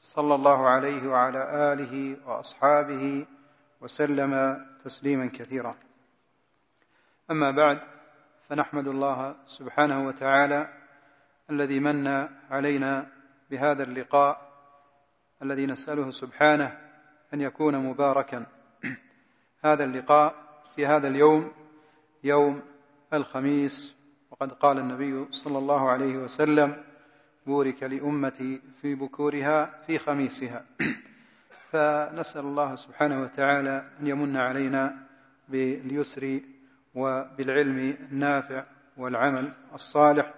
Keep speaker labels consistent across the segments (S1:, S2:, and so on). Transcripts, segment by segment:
S1: صلى الله عليه وعلى آله وأصحابه وسلم تسليما كثيرا. أما بعد فنحمد الله سبحانه وتعالى الذي من علينا بهذا اللقاء الذي نسأله سبحانه أن يكون مباركا. هذا اللقاء في هذا اليوم يوم الخميس وقد قال النبي صلى الله عليه وسلم بورك لأمتي في بكورها في خميسها. فنسأل الله سبحانه وتعالى أن يمن علينا باليسر وبالعلم النافع والعمل الصالح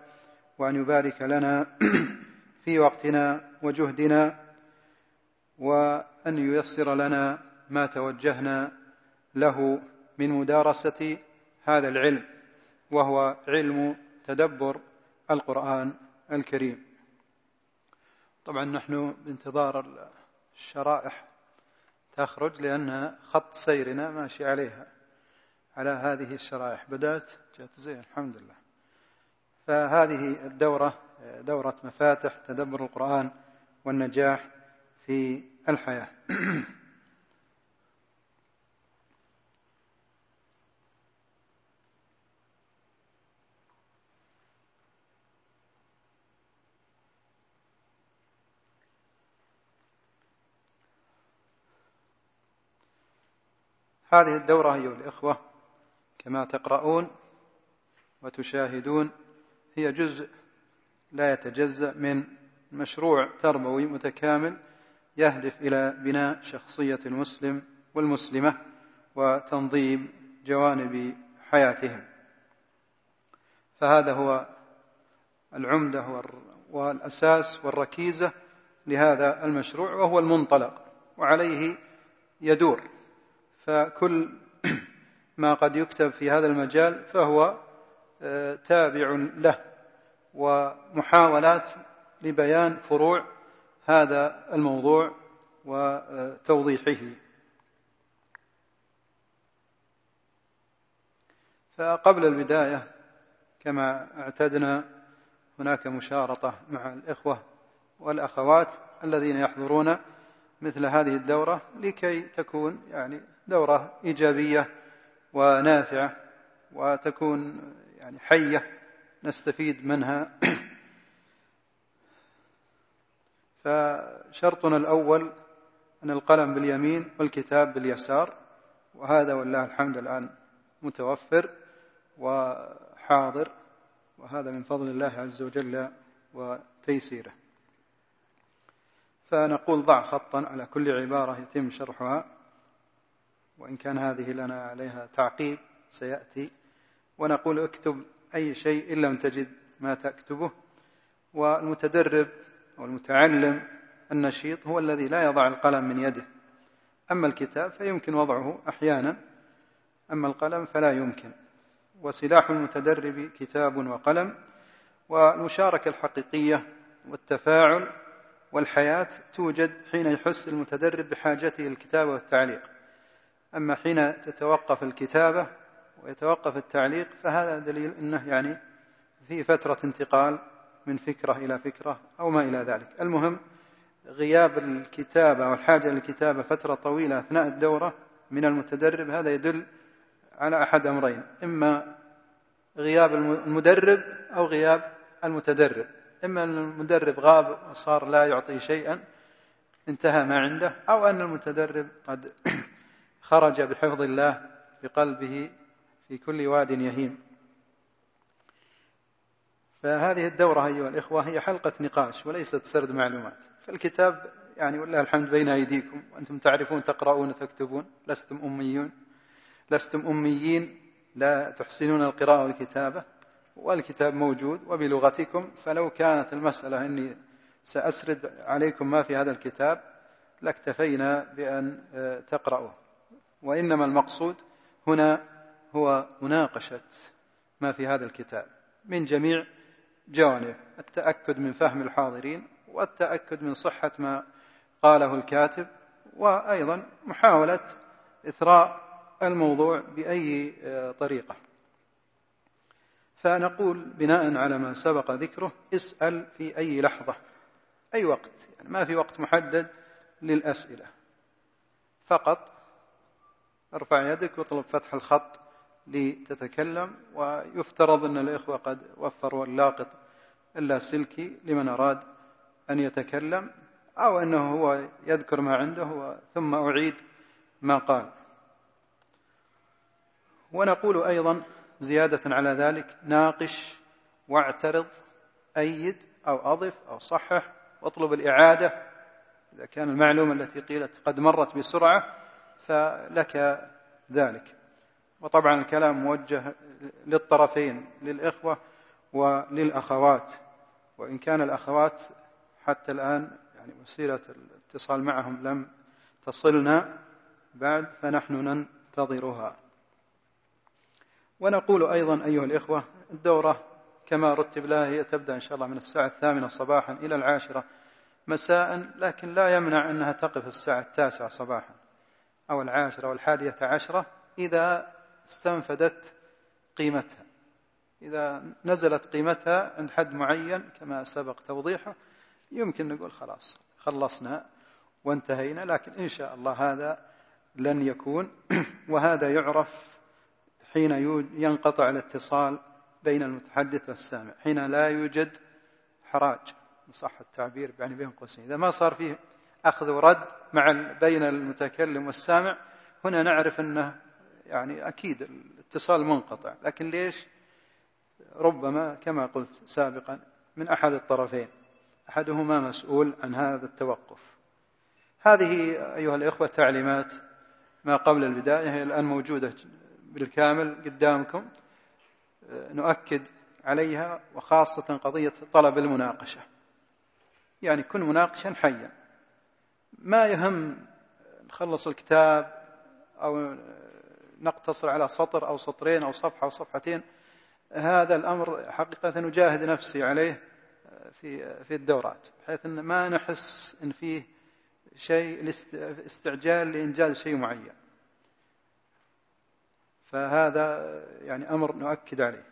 S1: وأن يبارك لنا في وقتنا وجهدنا وأن ييسر لنا ما توجهنا له من مدارسة هذا العلم وهو علم تدبر القرآن الكريم. طبعا نحن بانتظار الشرائح تخرج لأن خط سيرنا ماشي عليها على هذه الشرائح. بدأت جاءت زين الحمد لله. فهذه الدورة دورة مفاتح تدبر القرآن والنجاح في الحياة. هذه الدورة أيها الإخوة كما تقرؤون وتشاهدون هي جزء لا يتجزأ من مشروع تربوي متكامل يهدف إلى بناء شخصية المسلم والمسلمة وتنظيم جوانب حياتهم. فهذا هو العمدة والأساس والركيزة لهذا المشروع وهو المنطلق وعليه يدور. فكل ما قد يكتب في هذا المجال فهو آه، تابع له ومحاولات لبيان فروع هذا الموضوع وتوضيحه. فقبل البداية كما اعتدنا هناك مشارطة مع الإخوة والأخوات الذين يحضرون مثل هذه الدورة لكي تكون يعني دورة إيجابية ونافعة وتكون يعني حية نستفيد منها. فشرطنا الأول أن القلم باليمين والكتاب باليسار وهذا والله الحمد الآن متوفر وحاضر وهذا من فضل الله عز وجل وتيسيره. فنقول ضع خطا على كل عبارة يتم شرحها. وإن كان هذه لنا عليها تعقيب سيأتي. ونقول اكتب أي شيء إن لم تجد ما تكتبه. والمتدرب أو المتعلم النشيط هو الذي لا يضع القلم من يده. أما الكتاب فيمكن وضعه أحيانا. أما القلم فلا يمكن. وسلاح المتدرب كتاب وقلم. والمشاركة الحقيقية والتفاعل والحياة توجد حين يحس المتدرب بحاجته للكتابة والتعليق. أما حين تتوقف الكتابة ويتوقف التعليق فهذا دليل أنه يعني في فترة انتقال من فكرة إلى فكرة أو ما إلى ذلك. المهم غياب الكتابة والحاجة للكتابة فترة طويلة أثناء الدورة من المتدرب هذا يدل على أحد أمرين إما غياب المدرب أو غياب المتدرب. إما أن المدرب غاب وصار لا يعطي شيئا انتهى ما عنده أو أن المتدرب قد خرج بحفظ الله بقلبه في كل واد يهيم. فهذه الدورة أيها الإخوة هي حلقة نقاش وليست سرد معلومات. فالكتاب يعني والله الحمد بين أيديكم. وأنتم تعرفون تقرؤون وتكتبون. لستم أميون. لستم أميين لا تحسنون القراءة والكتابة. والكتاب موجود وبلغتكم. فلو كانت المسألة أني سأسرد عليكم ما في هذا الكتاب لاكتفينا بأن آه، تقرأوه وإنما المقصود هنا هو مناقشة ما في هذا الكتاب من جميع جوانب التأكد من فهم الحاضرين والتأكد من صحة ما قاله الكاتب وأيضا محاولة إثراء الموضوع بأي آه، طريقة. فنقول بناء على ما سبق ذكره اسأل في أي لحظة أي وقت يعني ما في وقت محدد للأسئلة فقط ارفع يدك واطلب فتح الخط لتتكلم ويفترض أن الإخوة قد وفروا اللاقط اللاسلكي لمن أراد أن يتكلم أو أنه هو يذكر ما عنده ثم أعيد ما قال. ونقول أيضا زيادة على ذلك ناقش واعترض أيد أو أضف أو صحح واطلب الإعادة إذا كان المعلومة التي قيلت قد مرت بسرعة فلك ذلك. وطبعا الكلام موجه للطرفين للإخوة وللأخوات. وإن كان الأخوات حتى الآن يعني وسيلة الاتصال معهم لم تصلنا بعد فنحن ننتظرها. ونقول أيضا أيها الإخوة الدورة كما رتب لها هي تبدأ إن شاء الله من الساعة الثامنة صباحا إلى العاشرة مساء لكن لا يمنع أنها تقف الساعة التاسعة صباحا. أو العاشرة أو الحادية عشرة إذا استنفدت قيمتها. إذا نزلت قيمتها عند حد معين كما سبق توضيحه يمكن نقول خلاص خلصنا وانتهينا لكن إن شاء الله هذا لن يكون. وهذا يعرف حين ينقطع الاتصال بين المتحدث والسامع حين لا يوجد حراج صح التعبير يعني بين قوسين. إذا ما صار فيه أخذ ورد مع بين المتكلم والسامع. هنا نعرف أنه يعني أكيد الاتصال منقطع لكن ليش؟ ربما كما قلت سابقا من أحد الطرفين أحدهما مسؤول عن هذا التوقف. هذه أيها الإخوة تعليمات ما قبل البداية هي الآن موجودة بالكامل قدامكم. نؤكد عليها وخاصة قضية طلب المناقشة. يعني كن مناقشا حيا. ما يهم نخلص الكتاب أو نقتصر على سطر أو سطرين أو صفحة أو صفحتين هذا الأمر حقيقة نجاهد نفسي عليه في في الدورات بحيث أن ما نحس أن فيه شيء استعجال لإنجاز شيء معين. فهذا يعني أمر نؤكد عليه.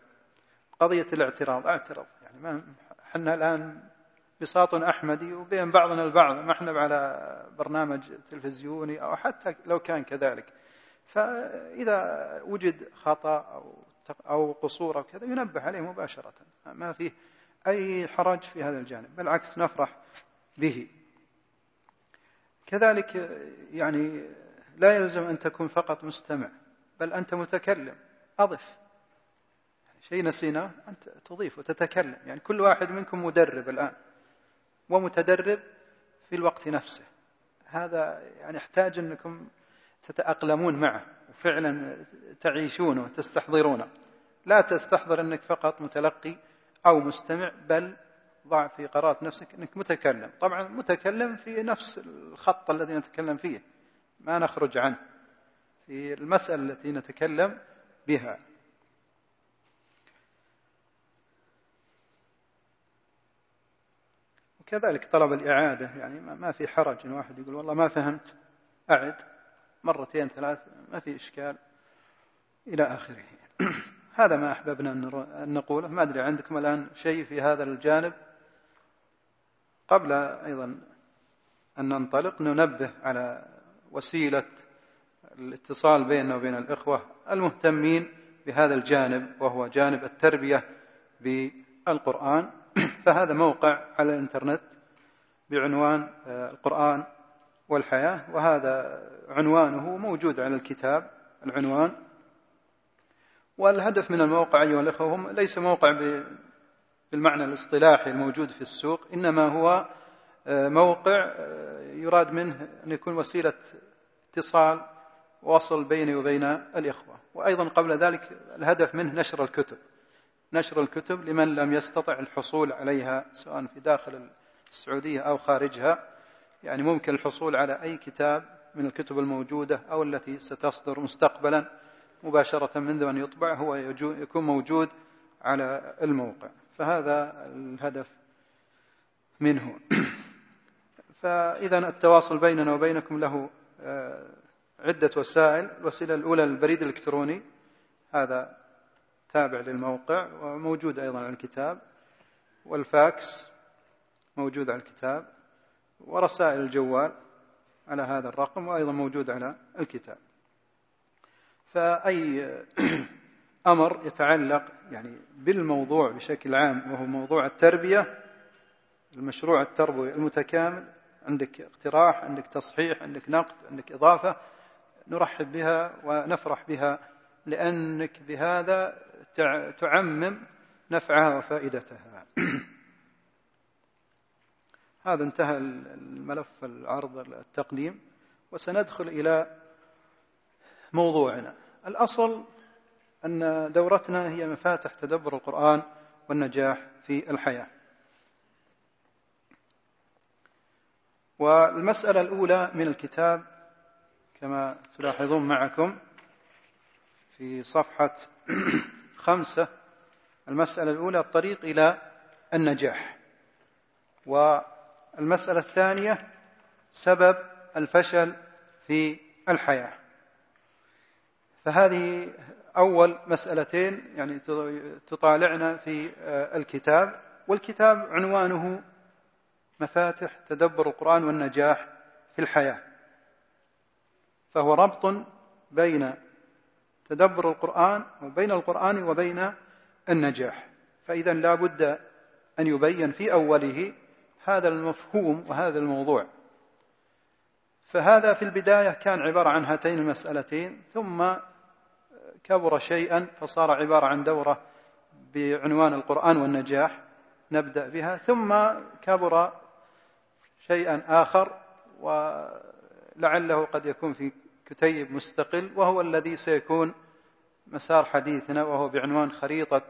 S1: قضية الاعتراض اعترض يعني ما إحنا الآن بساط أحمدي وبين بعضنا البعض ما إحنا على برنامج تلفزيوني أو حتى لو كان كذلك. فإذا وجد خطأ أو أو قصور أو كذا ينبه عليه مباشرة. ما فيه أي حرج في هذا الجانب بالعكس نفرح به. كذلك يعني لا يلزم أن تكون فقط مستمع بل أنت متكلم أضف. شيء نسيناه أنت تضيف وتتكلم. يعني كل واحد منكم مدرب الآن. ومتدرب في الوقت نفسه. هذا يعني يحتاج أنكم تتأقلمون معه وفعلا تعيشونه وتستحضرونه لا تستحضر أنك فقط متلقي أو مستمع بل ضع في قرارة نفسك أنك متكلم. طبعا متكلم في نفس الخط الذي نتكلم فيه ما نخرج عنه. في المسألة التي نتكلم بها. وكذلك طلب الإعادة يعني ما في حرج إن واحد يقول والله ما فهمت أعد مرتين ثلاث ما في إشكال إلى آخره. هذا ما أحببنا أن نقوله. ما أدري عندكم الآن شيء في هذا الجانب؟ قبل أيضا أن ننطلق ننبه على وسيلة الاتصال بيننا وبين الإخوة المهتمين بهذا الجانب وهو جانب التربية بالقرآن. فهذا موقع على الإنترنت بعنوان آه، القرآن والحياة وهذا عنوانه موجود على الكتاب العنوان. والهدف من الموقع أيها الأخوة هم ليس موقع بالمعنى الاصطلاحي الموجود في السوق إنما هو آه، موقع آه، يراد منه أن يكون وسيلة اتصال وصل بيني وبين الإخوة. وأيضا قبل ذلك الهدف منه نشر الكتب. نشر الكتب لمن لم يستطع الحصول عليها سواء في داخل السعودية أو خارجها. يعني ممكن الحصول على أي كتاب من الكتب الموجودة أو التي ستصدر مستقبلا مباشرة منذ أن يطبع هو يكون موجود على الموقع. فهذا الهدف منه. فإذا التواصل بيننا وبينكم له آه، عدة وسائل. الوسيلة الأولى البريد الإلكتروني. هذا تابع للموقع وموجود أيضا على الكتاب والفاكس موجود على الكتاب ورسائل الجوال على هذا الرقم وأيضا موجود على الكتاب. فأي أمر يتعلق يعني بالموضوع بشكل عام وهو موضوع التربية المشروع التربوي المتكامل عندك اقتراح عندك تصحيح عندك نقد عندك إضافة نرحب بها ونفرح بها لأنك بهذا تعمم نفعها وفائدتها. هذا انتهى الملف العرض التقديم وسندخل إلى موضوعنا. الأصل أن دورتنا هي مفاتح تدبر القرآن والنجاح في الحياة. والمسألة الأولى من الكتاب كما تلاحظون معكم في صفحة خمسة المسألة الأولى الطريق إلى النجاح. والمسألة الثانية سبب الفشل في الحياة. فهذه أول مسألتين يعني تطالعنا في الكتاب. والكتاب عنوانه مفاتح تدبر القرآن والنجاح في الحياة. فهو ربط بين تدبر القرآن وبين القرآن وبين النجاح. فإذا لا بد أن يبين في أوله هذا المفهوم وهذا الموضوع. فهذا في البداية كان عبارة عن هاتين المسألتين ثم كبر شيئا فصار عبارة عن دورة بعنوان القرآن والنجاح نبدأ بها ثم كبر شيئا آخر ولعله قد يكون في كتيب مستقل وهو الذي سيكون مسار حديثنا وهو بعنوان خريطة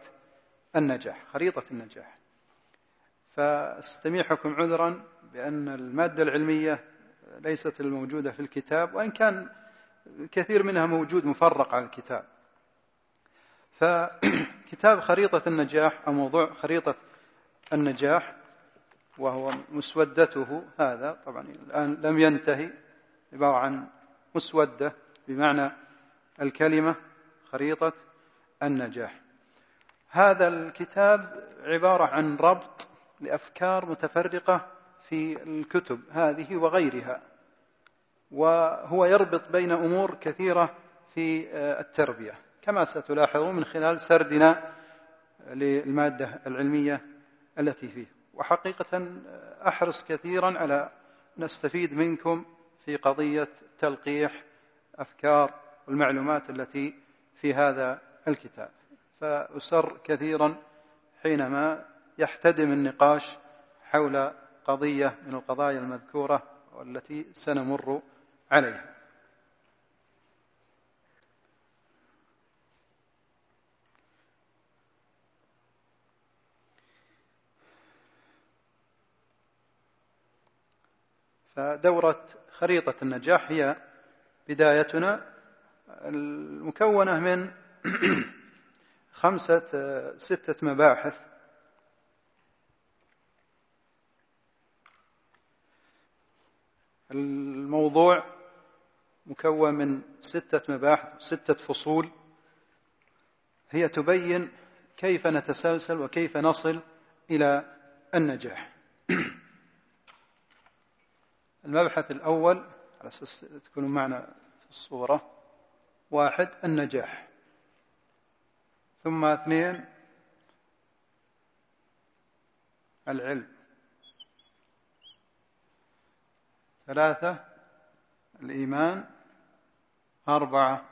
S1: النجاح خريطة النجاح. فاستميحكم عذرا بأن المادة العلمية ليست الموجودة في الكتاب وإن كان كثير منها موجود مفرق على الكتاب. فكتاب خريطة النجاح أو موضوع خريطة النجاح وهو مسودته هذا طبعا الآن لم ينتهي عبارة عن مسودة بمعنى الكلمة خريطة النجاح. هذا الكتاب عبارة عن ربط لأفكار متفرقة في الكتب هذه وغيرها وهو يربط بين أمور كثيرة في التربية. كما ستلاحظون من خلال سردنا للمادة العلمية التي فيه. وحقيقة أحرص كثيرا على نستفيد منكم في قضية تلقيح أفكار والمعلومات التي في هذا الكتاب. فأسر كثيرا حينما يحتدم النقاش حول قضية من القضايا المذكورة والتي سنمر عليها. فدورة خريطة النجاح هي بدايتنا المكونة من خمسة ستة مباحث. الموضوع مكون من ستة مباحث ستة فصول. هي تبين كيف نتسلسل وكيف نصل إلى النجاح. المبحث الأول على أساس تكونوا معنا في الصورة. واحد النجاح. ثم اثنين العلم. ثلاثة الإيمان. أربعة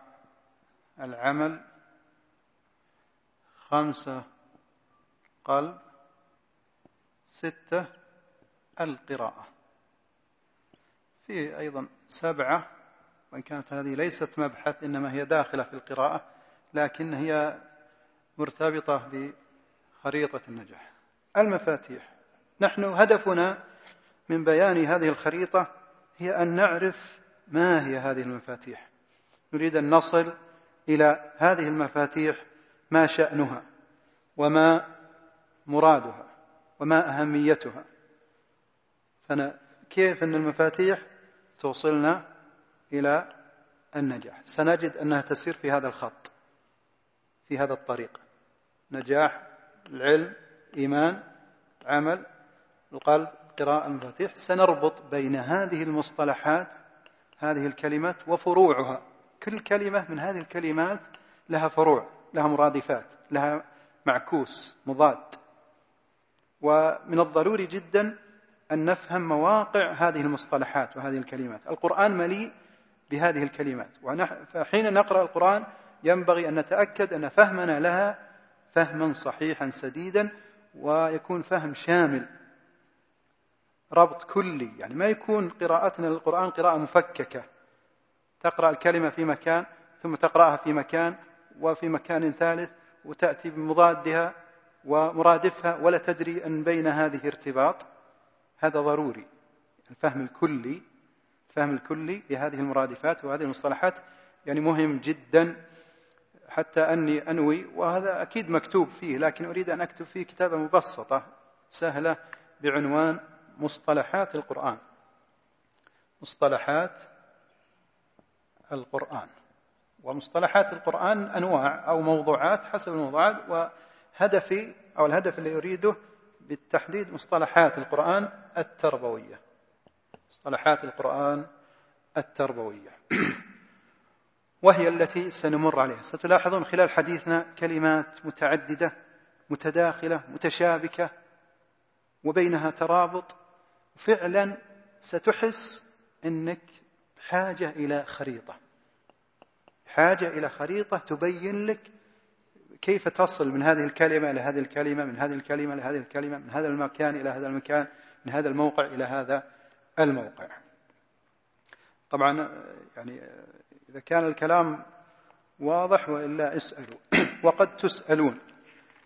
S1: العمل. خمسة قلب. ستة القراءة. في أيضا سبعة وإن كانت هذه ليست مبحث إنما هي داخلة في القراءة لكن هي مرتبطة بخريطة النجاح. المفاتيح. نحن هدفنا من بيان هذه الخريطة هي أن نعرف ما هي هذه المفاتيح. نريد أن نصل إلى هذه المفاتيح ما شأنها وما مرادها وما أهميتها. فأنا كيف أن المفاتيح توصلنا إلى النجاح. سنجد أنها تسير في هذا الخط في هذا الطريق. نجاح العلم إيمان عمل القلب قراءة المفاتيح. سنربط بين هذه المصطلحات هذه الكلمات وفروعها. كل كلمة من هذه الكلمات لها فروع لها مرادفات لها معكوس مضاد. ومن الضروري جدا أن نفهم مواقع هذه المصطلحات وهذه الكلمات. القرآن مليء بهذه الكلمات. فحين نقرأ القرآن ينبغي أن نتأكد أن فهمنا لها فهما صحيحا سديدا ويكون فهم شامل. ربط كلي يعني ما يكون قراءتنا للقرآن قراءة مفككة. تقرأ الكلمة في مكان ثم تقرأها في مكان وفي مكان ثالث وتأتي بمضادها ومرادفها ولا تدري أن بين هذه ارتباط. هذا ضروري. الفهم الكلي الفهم الكلي لهذه المرادفات وهذه المصطلحات يعني مهم جدا حتى أني أنوي وهذا أكيد مكتوب فيه لكن أريد أن أكتب فيه كتابة مبسطة سهلة بعنوان مصطلحات القرآن. مصطلحات القرآن. ومصطلحات القرآن أنواع أو موضوعات حسب الموضوعات وهدفي أو الهدف اللي أريده بالتحديد مصطلحات القرآن التربوية. مصطلحات القرآن التربوية. وهي التي سنمر عليها. ستلاحظون خلال حديثنا كلمات متعددة متداخلة متشابكة وبينها ترابط. فعلا ستحس إنك حاجة إلى خريطة. حاجة إلى خريطة تبين لك كيف تصل من هذه الكلمة إلى هذه الكلمة من هذه الكلمة إلى هذه الكلمة من هذا المكان إلى هذا المكان من هذا الموقع إلى هذا الموقع. طبعا يعني إذا كان الكلام واضح وإلا اسألوا وقد تسألون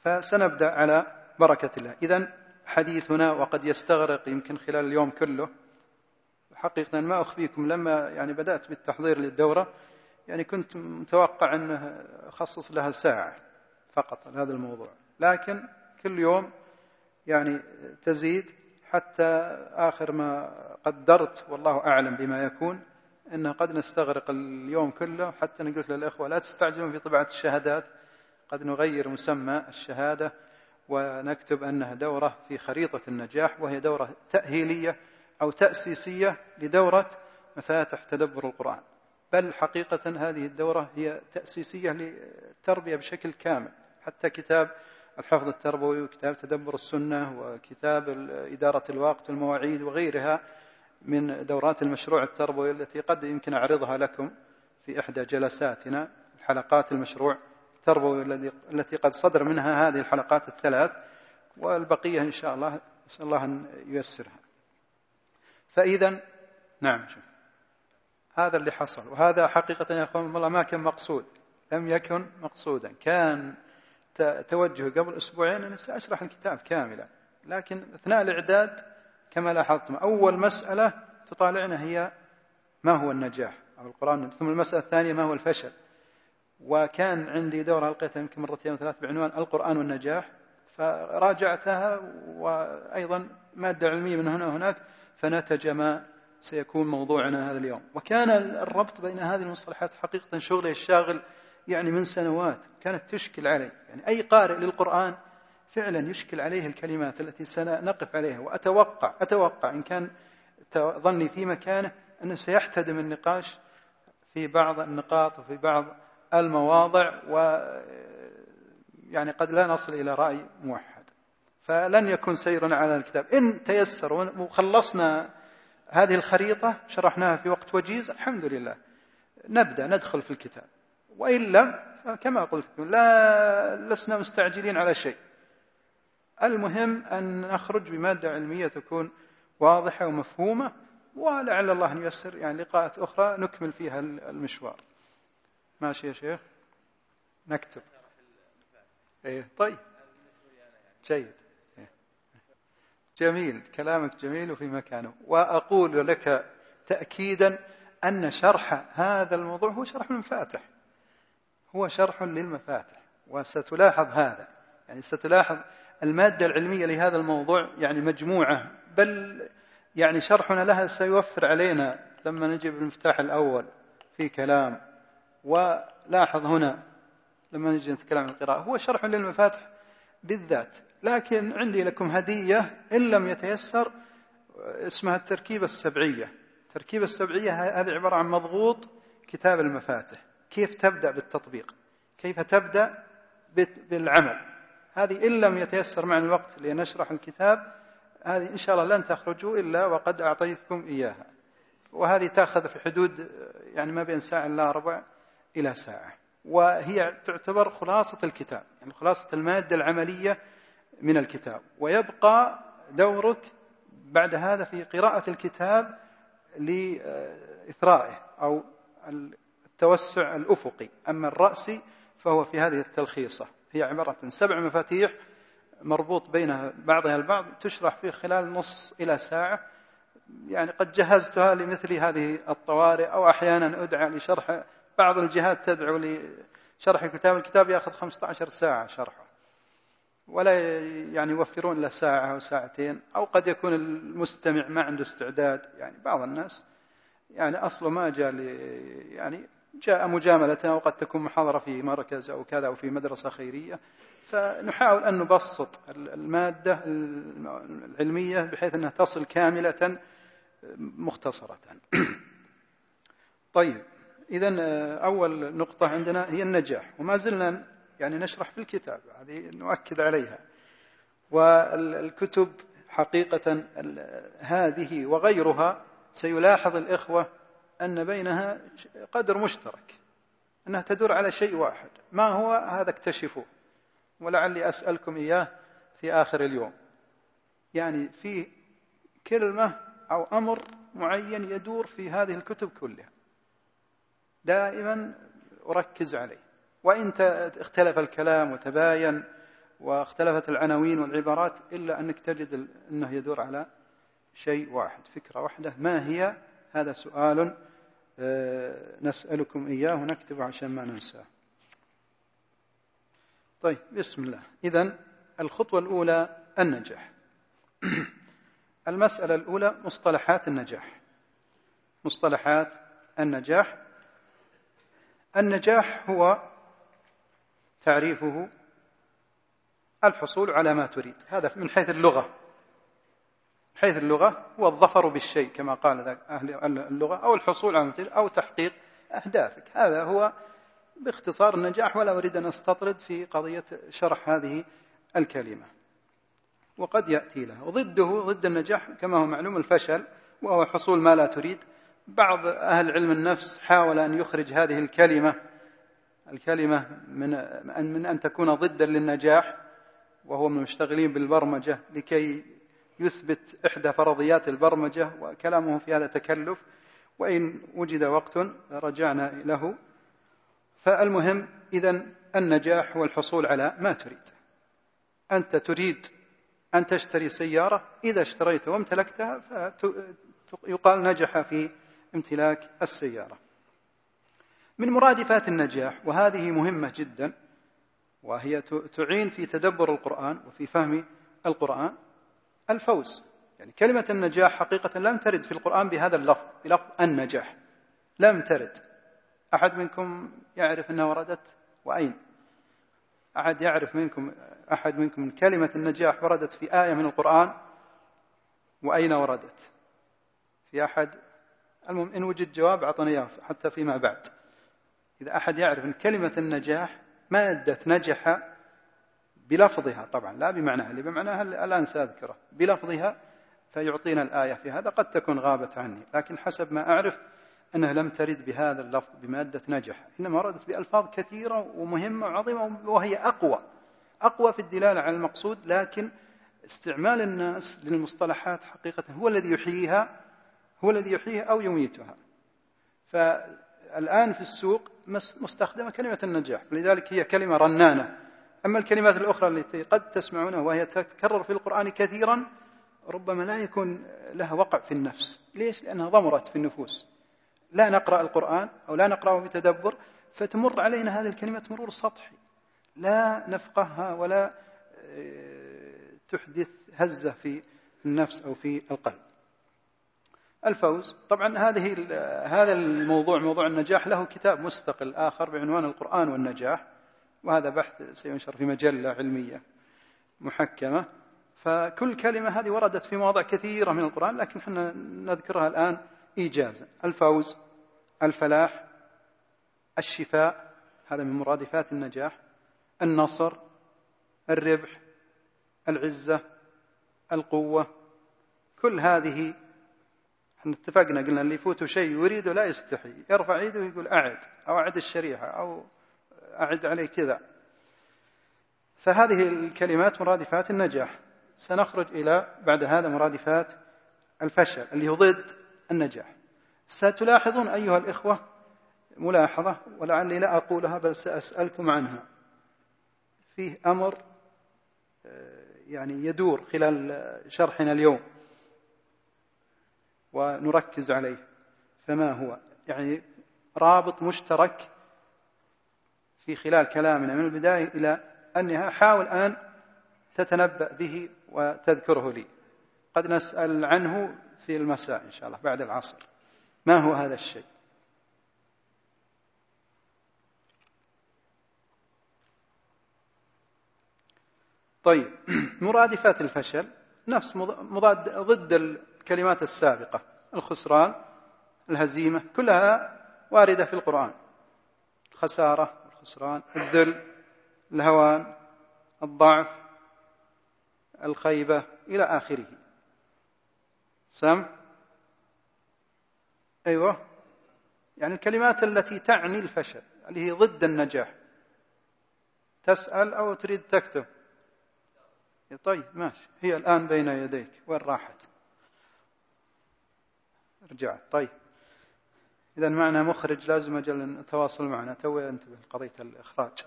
S1: فسنبدأ على بركة الله. اذا حديثنا وقد يستغرق يمكن خلال اليوم كله. حقيقة ما أخفيكم لما يعني بدأت بالتحضير للدورة يعني كنت متوقع أنه أخصص لها ساعة. فقط هذا الموضوع. لكن كل يوم يعني تزيد حتى آخر ما قدرت والله أعلم بما يكون أنه قد نستغرق اليوم كله حتى قلت للإخوة لا تستعجلون في طبعة الشهادات. قد نغير مسمى الشهادة ونكتب أنها دورة في خريطة النجاح وهي دورة تأهيلية أو تأسيسية لدورة مفاتح تدبر القرآن. بل حقيقة هذه الدورة هي تأسيسية للتربية بشكل كامل. حتى كتاب الحفظ التربوي وكتاب تدبر السنة وكتاب إدارة الوقت والمواعيد وغيرها من دورات المشروع التربوي التي قد يمكن أعرضها لكم في إحدى جلساتنا حلقات المشروع التربوي التي قد صدر منها هذه الحلقات الثلاث والبقية إن شاء الله نسأل الله أن ييسرها. فإذا نعم شوف. هذا اللي حصل وهذا حقيقة يا أخوان والله ما كان مقصود. لم يكن مقصودا. كان توجه قبل أسبوعين أنا سأشرح الكتاب كاملا. لكن أثناء الإعداد كما لاحظتم أول مسألة تطالعنا هي ما هو النجاح أو القرآن. ثم المسألة الثانية ما هو الفشل؟ وكان عندي دورة ألقيتها يمكن مرتين ثلاث بعنوان القرآن والنجاح. فراجعتها وأيضا مادة علمية من هنا وهناك فنتج ما سيكون موضوعنا هذا اليوم. وكان الربط بين هذه المصطلحات حقيقة شغلي الشاغل يعني من سنوات كانت تشكل علي. يعني أي قارئ للقرآن فعلا يشكل عليه الكلمات التي سنقف عليها. وأتوقع أتوقع إن كان ظني في مكانه أنه سيحتدم النقاش في بعض النقاط وفي بعض المواضع و يعني قد لا نصل إلى رأي موحد. فلن يكون سيرنا على الكتاب. إن تيسر وخلصنا هذه الخريطة شرحناها في وقت وجيز الحمد لله. نبدأ ندخل في الكتاب. وإن لم فكما قلت لا لسنا مستعجلين على شيء. المهم أن نخرج بمادة علمية تكون واضحة ومفهومة ولعل الله أن ييسر يعني لقاءات أخرى نكمل فيها المشوار. ماشي يا شيخ؟ نكتب. إيه طيب. جيد. إيه. جميل كلامك جميل وفي مكانه. وأقول لك تأكيدا أن شرح هذا الموضوع هو شرح المفاتح هو شرح للمفاتح وستلاحظ هذا. يعني ستلاحظ المادة العلمية لهذا الموضوع يعني مجموعة بل يعني شرحنا لها سيوفر علينا لما نجيب المفتاح الأول في كلام. ولاحظ هنا لما نجي نتكلم عن القراءة هو شرح للمفاتح بالذات. لكن عندي لكم هدية إن لم يتيسر اسمها التركيبة السبعية. التركيبة السبعية هذه عبارة عن مضغوط كتاب المفاتح. كيف تبدأ بالتطبيق؟ كيف تبدأ بالعمل؟ هذه إن لم يتيسر معنا الوقت لنشرح الكتاب هذه إن شاء الله لن تخرجوا إلا وقد أعطيتكم إياها. وهذه تأخذ في حدود يعني ما بين ساعة إلا ربع إلى ساعة. وهي تعتبر خلاصة الكتاب يعني خلاصة المادة العملية من الكتاب. ويبقى دورك بعد هذا في قراءة الكتاب لإثرائه أو التوسع الأفقي أما الرأسي فهو في هذه التلخيصة. هي عبارة عن سبع مفاتيح مربوط بينها بعضها البعض تشرح في خلال نص إلى ساعة. يعني قد جهزتها لمثل هذه الطوارئ أو أحيانا أدعى لشرح بعض الجهات تدعو لشرح كتاب الكتاب يأخذ 15 ساعة شرحه. ولا يعني يوفرون له ساعة أو ساعتين أو قد يكون المستمع ما عنده استعداد. يعني بعض الناس يعني أصله ما جاء يعني جاء مجاملة أو قد تكون محاضرة في مركز أو كذا أو في مدرسة خيرية. فنحاول أن نبسط المادة العلمية بحيث أنها تصل كاملة مختصرة. طيب إذا أول نقطة عندنا هي النجاح وما زلنا يعني نشرح في الكتاب هذه نؤكد عليها. والكتب حقيقة هذه وغيرها سيلاحظ الإخوة أن بينها قدر مشترك أنها تدور على شيء واحد. ما هو؟ هذا اكتشفوه ولعلي أسألكم إياه في آخر اليوم. يعني في كلمة أو أمر معين يدور في هذه الكتب كلها. دائما أركز عليه. وإن اختلف الكلام وتباين واختلفت العناوين والعبارات إلا أنك تجد أنه يدور على شيء واحد. فكرة واحدة ما هي؟ هذا سؤال نسألكم إياه ونكتبه عشان ما ننساه. طيب بسم الله. إذا الخطوة الأولى النجاح. المسألة الأولى مصطلحات النجاح. مصطلحات النجاح. النجاح هو تعريفه الحصول على ما تريد. هذا من حيث اللغة. حيث اللغة هو الظفر بالشيء كما قال أهل اللغة أو الحصول على أو تحقيق أهدافك. هذا هو باختصار النجاح ولا أريد أن أستطرد في قضية شرح هذه الكلمة. وقد يأتي له وضده ضد النجاح كما هو معلوم الفشل وهو حصول ما لا تريد. بعض أهل علم النفس حاول أن يخرج هذه الكلمة الكلمة من من أن تكون ضدا للنجاح وهو من المشتغلين بالبرمجة لكي يثبت إحدى فرضيات البرمجة وكلامه في هذا تكلف وإن وجد وقت رجعنا له. فالمهم إذا النجاح هو الحصول على ما تريد. أنت تريد أن تشتري سيارة إذا اشتريت وامتلكتها فيقال نجح في امتلاك السيارة. من مرادفات النجاح وهذه مهمة جدا وهي تعين في تدبر القرآن وفي فهم القرآن الفوز. يعني كلمة النجاح حقيقة لم ترد في القرآن بهذا اللفظ بلفظ النجاح. لم ترد. أحد منكم يعرف أنها وردت؟ وأين؟ أحد يعرف منكم أحد منكم كلمة النجاح وردت في آية من القرآن؟ وأين وردت؟ في أحد؟ المهم إن وجد جواب أعطني إياه حتى فيما بعد. إذا أحد يعرف أن كلمة النجاح مادة نجح بلفظها طبعا لا بمعناها اللي بمعناها الآن سأذكره. بلفظها فيعطينا الآية في هذا قد تكون غابت عني لكن حسب ما أعرف أنها لم ترد بهذا اللفظ بمادة نجح إنما وردت بألفاظ كثيرة ومهمة وعظيمة وهي أقوى. أقوى في الدلالة على المقصود لكن استعمال الناس للمصطلحات حقيقة هو الذي يحييها هو الذي يحييها أو يميتها. فالآن في السوق مستخدمة كلمة النجاح فلذلك هي كلمة رنانة. أما الكلمات الأخرى التي قد تسمعونها وهي تتكرر في القرآن كثيرا ربما لا يكون لها وقع في النفس. ليش؟ لأنها ضمرت في النفوس. لا نقرأ القرآن أو لا نقرأه بتدبر فتمر علينا هذه الكلمات مرور سطحي. لا نفقهها ولا آه، تحدث هزة في النفس أو في القلب. الفوز. طبعا هذه هذا الموضوع موضوع النجاح له كتاب مستقل آخر بعنوان القرآن والنجاح. وهذا بحث سينشر في مجلة علمية محكمة. فكل كلمة هذه وردت في مواضع كثيرة من القرآن لكن إحنا نذكرها الآن إيجازا الفوز الفلاح الشفاء هذا من مرادفات النجاح النصر الربح العزة القوة. كل هذه إحنا اتفقنا قلنا اللي يفوته شيء يريده لا يستحي. يرفع يده ويقول أعد أو أعد الشريحة أو أعد عليه كذا. فهذه الكلمات مرادفات النجاح. سنخرج إلى بعد هذا مرادفات الفشل اللي هو ضد النجاح. ستلاحظون أيها الإخوة ملاحظة ولعلي لا أقولها بل سأسألكم عنها. فيه أمر آه، يعني يدور خلال شرحنا اليوم. ونركز عليه. فما هو؟ يعني رابط مشترك في خلال كلامنا من البداية إلى النهاية حاول أن تتنبأ به وتذكره لي. قد نسأل عنه في المساء إن شاء الله بعد العصر. ما هو هذا الشيء؟ طيب مرادفات الفشل نفس مضاد ضد الكلمات السابقة الخسران الهزيمة كلها واردة في القرآن. الخسارة الخسران الذل الهوان الضعف الخيبة إلى آخره. سم؟ أيوة. يعني الكلمات التي تعني الفشل اللي هي ضد النجاح. تسأل أو تريد تكتب. طيب ماشي. هي الآن بين يديك. وين راحت؟ رجعت. طيب. إذا معنا مخرج لازم أجل نتواصل معنا. تو انتبه لقضية الإخراج.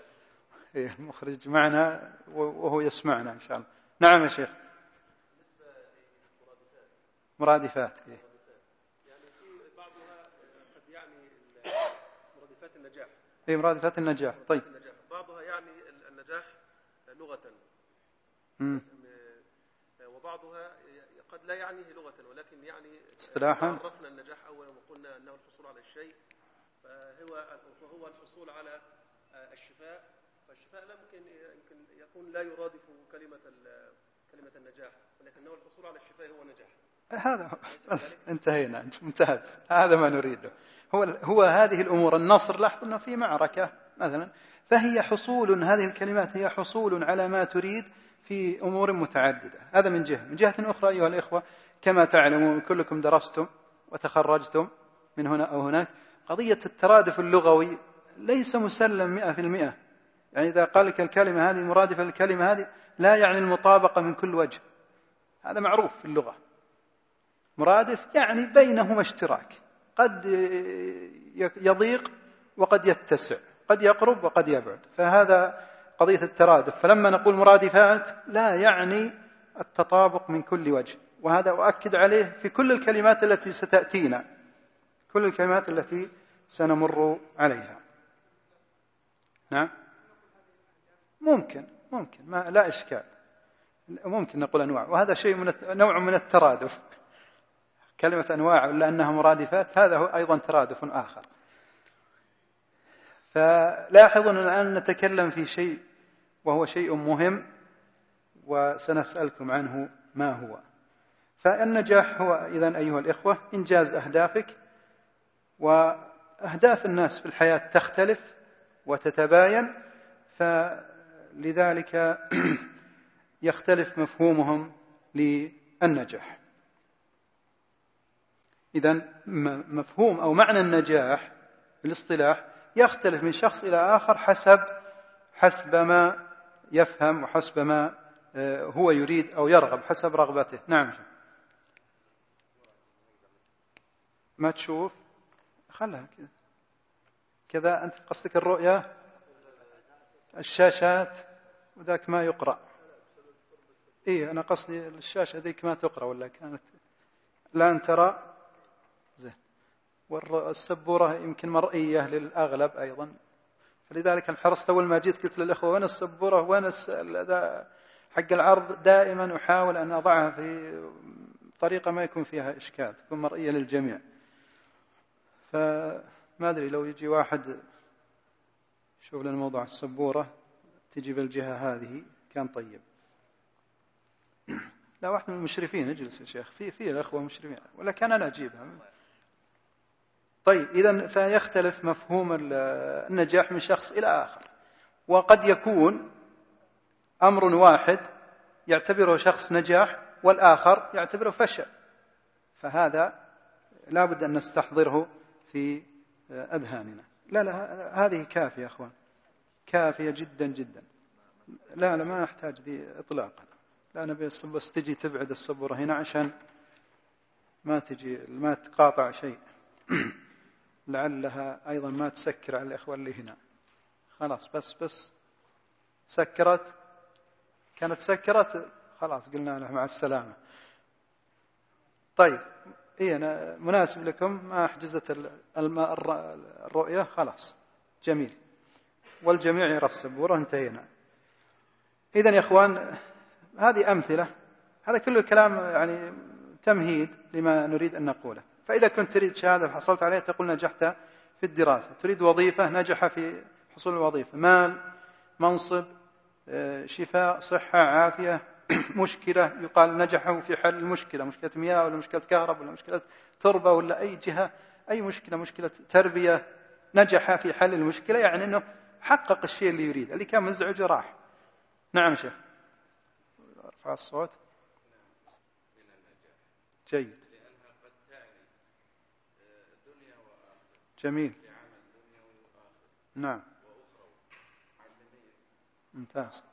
S1: إيه المخرج معنا وهو يسمعنا إن شاء الله. نعم يا شيخ. مرادفات. إيه. يعني في بعضها قد يعني مرادفات النجاح. اي مرادفات النجاح طيب. النجاح.
S2: بعضها يعني النجاح لغة. وبعضها قد لا يعنيه لغة ولكن يعني
S1: اصطلاحا.
S2: عرفنا النجاح أولا وقلنا أنه الحصول على الشيء فهو وهو الحصول على الشفاء. فالشفاء لا يمكن يمكن يكون لا يرادف كلمة كلمة النجاح ولكنه الحصول على الشفاء هو نجاح.
S1: هذا بس انتهينا ممتاز. هذا ما نريده. هو هو هذه الأمور النصر لاحظ انه في معركة مثلا فهي حصول هذه الكلمات هي حصول على ما تريد في أمور متعددة. هذا من جهة. من جهة أخرى أيها الإخوة كما تعلمون كلكم درستم وتخرجتم من هنا أو هناك قضية الترادف اللغوي ليس مسلم مئة في المئة. يعني إذا قال لك الكلمة هذه مرادفة للكلمة هذه لا يعني المطابقة من كل وجه. هذا معروف في اللغة. مرادف يعني بينهما اشتراك. قد يضيق وقد يتسع. قد يقرب وقد يبعد. فهذا قضية الترادف فلما نقول مرادفات لا يعني التطابق من كل وجه وهذا أؤكد عليه في كل الكلمات التي ستأتينا كل الكلمات التي سنمر عليها. نعم؟ ممكن ممكن ما لا إشكال. ممكن نقول أنواع وهذا شيء من نوع من الترادف. كلمة أنواع إلا أنها مرادفات هذا هو أيضا ترادف آخر. فلاحظوا الآن نتكلم في شيء وهو شيء مهم وسنسألكم عنه ما هو. فالنجاح هو إذا أيها الإخوة إنجاز أهدافك وأهداف الناس في الحياة تختلف وتتباين فلذلك يختلف مفهومهم للنجاح. إذا مفهوم أو معنى النجاح بالاصطلاح يختلف من شخص إلى آخر حسب حسب ما يفهم وحسب ما آه، هو يريد أو يرغب حسب رغبته. نعم. ما تشوف؟ خلها كذا. كذا أنت قصدك الرؤية؟ الشاشات وذاك ما يقرأ. إيه أنا قصدي الشاشة ذيك ما تقرأ ولا كانت؟ الآن ترى؟ زين. والسبورة يمكن مرئية للأغلب أيضا. فلذلك انحرصت أول ما جيت قلت للأخوة وين السبورة؟ وين حق العرض دائما أحاول أن أضعها في طريقة ما يكون فيها إشكال تكون مرئية للجميع. فما أدري لو يجي واحد شوف لنا موضوع السبورة تجي بالجهة هذه كان طيب. لا واحد من المشرفين اجلس يا شيخ. في في الإخوة مشرفين ولا كان أنا أجيبها. طيب إذا فيختلف مفهوم النجاح من شخص إلى آخر. وقد يكون أمر واحد يعتبره شخص نجاح والآخر يعتبره فشل. فهذا لا بد أن نستحضره في أذهاننا. لا لا هذه كافية يا أخوان. كافية جدا جدا. لا لا ما نحتاج ذي اطلاقا. لا نبي بس تجي تبعد الصبورة هنا عشان ما تجي ما تقاطع شيء. لعلها أيضا ما تسكر على الإخوة اللي هنا. خلاص بس بس. سكرت؟ كانت سكرت؟ خلاص قلنا له مع السلامة. طيب إيه أنا مناسب لكم ما حجزت الرؤية؟ خلاص. جميل. والجميع السبورة انتهينا. إذا يا إخوان هذه أمثلة. هذا كله الكلام يعني تمهيد لما نريد أن نقوله. فإذا كنت تريد شهادة وحصلت عليها تقول نجحت في الدراسة. تريد وظيفة نجح في حصول الوظيفة. مال منصب آه، شفاء صحة عافية مشكلة. يقال نجحوا في حل المشكلة. مشكلة مياه ولا مشكلة كهرباء ولا مشكلة تربة ولا أي جهة أي مشكلة مشكلة تربية نجح في حل المشكلة. يعني أنه حقق الشيء اللي يريد. اللي كان مزعج راح. نعم شيخ. أرفع الصوت. جيد لأنها قد تعني دنيا وآخرة جميل. نعم. ممتاز.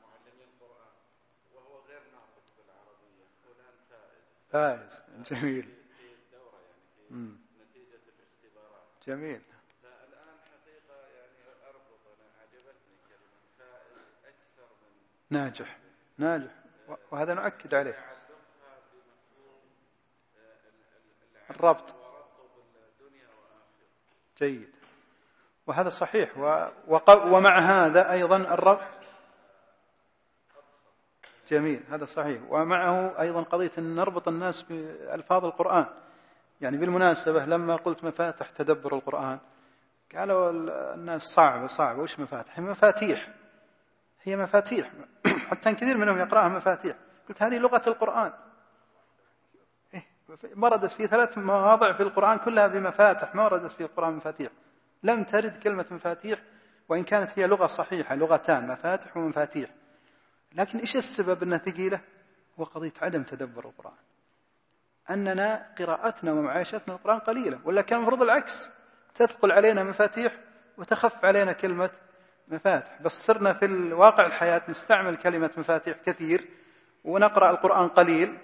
S1: فائز جميل. يعني. نتيجة الاختبارات جميل. حقيقة يعني أربط أنا كلمة فائز أكثر من ناجح. ناجح وهذا نؤكد عليه. الربط. جيد. وهذا صحيح. ومع هذا أيضا الربط جميل. هذا صحيح. ومعه أيضا قضية أن نربط الناس بألفاظ القرآن. يعني بالمناسبة لما قلت مفاتح تدبر القرآن قالوا الناس صعبة صعبة وش مفاتح؟ هي مفاتيح. هي مفاتيح. حتى كثير منهم يقرأها مفاتيح. قلت هذه لغة القرآن. وردت في ثلاث مواضع في القرآن كلها بمفاتح ما وردت في القرآن مفاتيح. لم ترد كلمة مفاتيح وإن كانت هي لغة صحيحة لغتان مفاتح ومفاتيح. لكن إيش السبب أنها ثقيلة؟ هو قضية عدم تدبر القرآن. أننا قراءتنا ومعايشتنا القرآن قليلة ولا كان المفروض العكس. تثقل علينا مفاتيح وتخف علينا كلمة مفاتح. بس صرنا في الواقع الحياة نستعمل كلمة مفاتيح كثير ونقرأ القرآن قليل.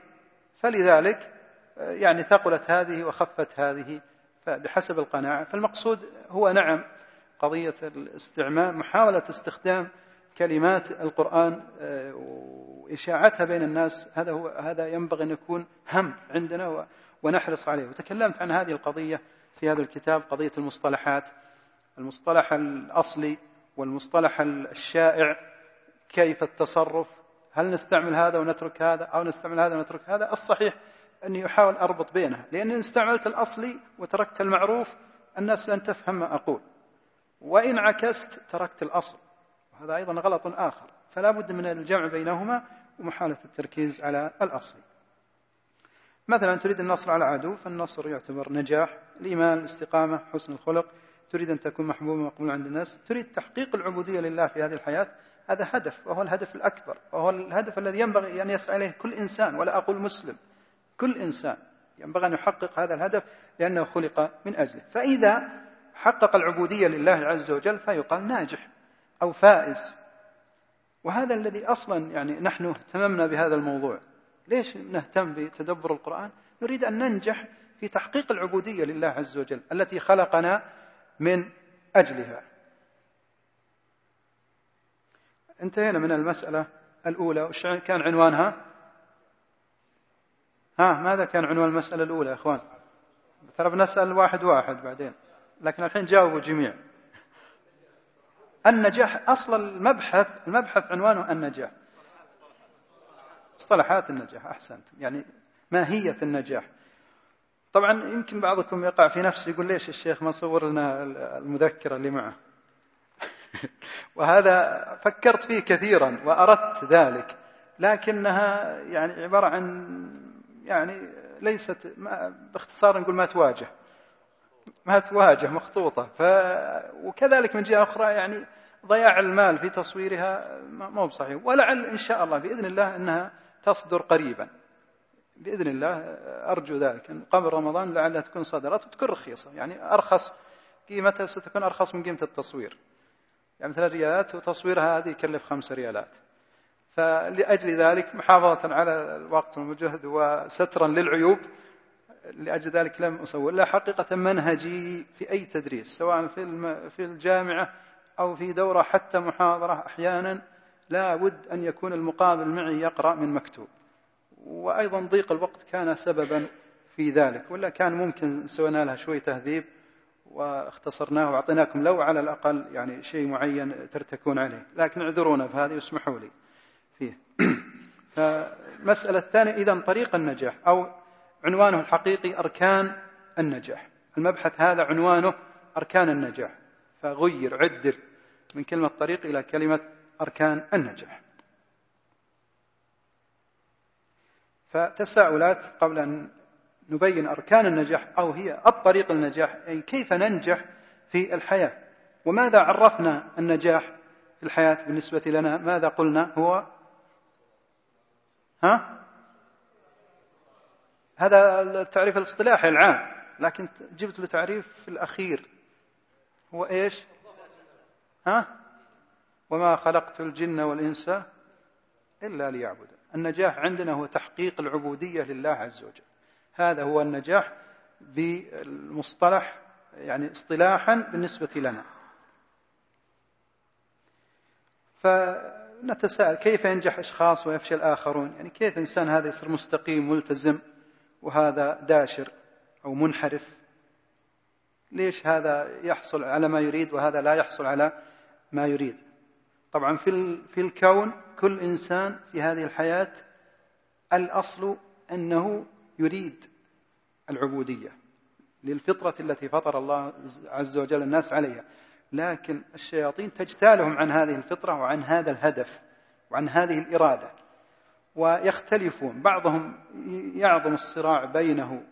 S1: فلذلك يعني ثقلت هذه وخفت هذه بحسب القناعة. فالمقصود هو نعم قضية الاستعمال محاولة استخدام كلمات القرآن آه، وإشاعتها بين الناس. هذا هو هذا ينبغي أن يكون هم عندنا ونحرص عليه. وتكلمت عن هذه القضية في هذا الكتاب قضية المصطلحات. المصطلح الأصلي والمصطلح الشائع كيف التصرف؟ هل نستعمل هذا ونترك هذا؟ أو نستعمل هذا ونترك هذا؟ الصحيح أني أحاول أربط بينها لأني إن استعملت الأصلي وتركت المعروف الناس لن تفهم ما أقول. وإن عكست تركت الأصل. وهذا أيضا غلط آخر. فلا بد من الجمع بينهما ومحاولة التركيز على الأصل. مثلا تريد النصر على العدو فالنصر يعتبر نجاح الإيمان الاستقامة حسن الخلق. تريد أن تكون محبوبا مقبولا عند الناس. تريد تحقيق العبودية لله في هذه الحياة. هذا هدف وهو الهدف الأكبر وهو الهدف الذي ينبغي أن يسعى إليه كل إنسان ولا أقول مسلم. كل إنسان ينبغي أن يحقق هذا الهدف لأنه خلق من أجله. فإذا حقق العبودية لله عز وجل فيقال ناجح أو فائز. وهذا الذي أصلا يعني نحن اهتممنا بهذا الموضوع. ليش نهتم بتدبر القرآن؟ نريد أن ننجح في تحقيق العبودية لله عز وجل التي خلقنا من أجلها. انتهينا من المسألة الأولى وش كان عنوانها؟ ها ماذا كان عنوان المسألة الأولى يا إخوان؟ ترى بنسأل واحد واحد بعدين لكن الحين جاوبوا جميع. النجاح أصل المبحث المبحث عنوانه النجاح. مصطلحات النجاح أحسنت يعني ماهية النجاح. طبعا يمكن بعضكم يقع في نفسه يقول ليش الشيخ ما صور لنا المذكرة اللي معه؟ وهذا فكرت فيه كثيرا وأردت ذلك لكنها يعني عبارة عن يعني ليست ما باختصار نقول ما تواجه. ما تواجه مخطوطة. ف وكذلك من جهة أخرى يعني ضياع المال في تصويرها ما هو بصحيح. ولعل إن شاء الله بإذن الله أنها تصدر قريبا. بإذن الله أرجو ذلك. قبل رمضان لعلها تكون صدرت وتكون رخيصة. يعني أرخص قيمتها ستكون أرخص من قيمة التصوير. يعني مثلا ريالات وتصويرها هذه يكلف خمس ريالات. فلأجل ذلك محافظة على الوقت والجهد وسترا للعيوب لأجل ذلك لم أسوي لا حقيقة منهجي في أي تدريس سواء في في الجامعة أو في دورة حتى محاضرة أحيانا لا بد أن يكون المقابل معي يقرأ من مكتوب. وأيضا ضيق الوقت كان سببا في ذلك ولا كان ممكن سوينا لها شوي تهذيب واختصرناه وأعطيناكم لو على الأقل يعني شيء معين ترتكون عليه. لكن اعذرونا بهذه واسمحوا لي. فالمسألة الثانية إذا طريق النجاح أو عنوانه الحقيقي أركان النجاح. المبحث هذا عنوانه أركان النجاح. فغير عدل من كلمة طريق إلى كلمة أركان النجاح. فتساؤلات قبل أن نبين أركان النجاح أو هي الطريق النجاح أي كيف ننجح في الحياة؟ وماذا عرفنا النجاح في الحياة بالنسبة لنا؟ ماذا قلنا؟ هو ها؟ هذا التعريف الاصطلاحي العام لكن جبت له تعريف الأخير. هو إيش؟ ها؟ وما خلقت الجن والإنس إلا ليعبدون. النجاح عندنا هو تحقيق العبودية لله عز وجل. هذا هو النجاح بالمصطلح يعني اصطلاحا بالنسبة لنا. فنتساءل كيف ينجح أشخاص ويفشل آخرون؟ يعني كيف إنسان هذا يصير مستقيم ملتزم وهذا داشر أو منحرف؟ ليش هذا يحصل على ما يريد وهذا لا يحصل على ما يريد؟ طبعا في في الكون كل إنسان في هذه الحياة الأصل أنه يريد العبودية للفطرة التي فطر الله عز وجل الناس عليها. لكن الشياطين تجتالهم عن هذه الفطرة وعن هذا الهدف وعن هذه الإرادة ويختلفون. بعضهم يعظم الصراع بينه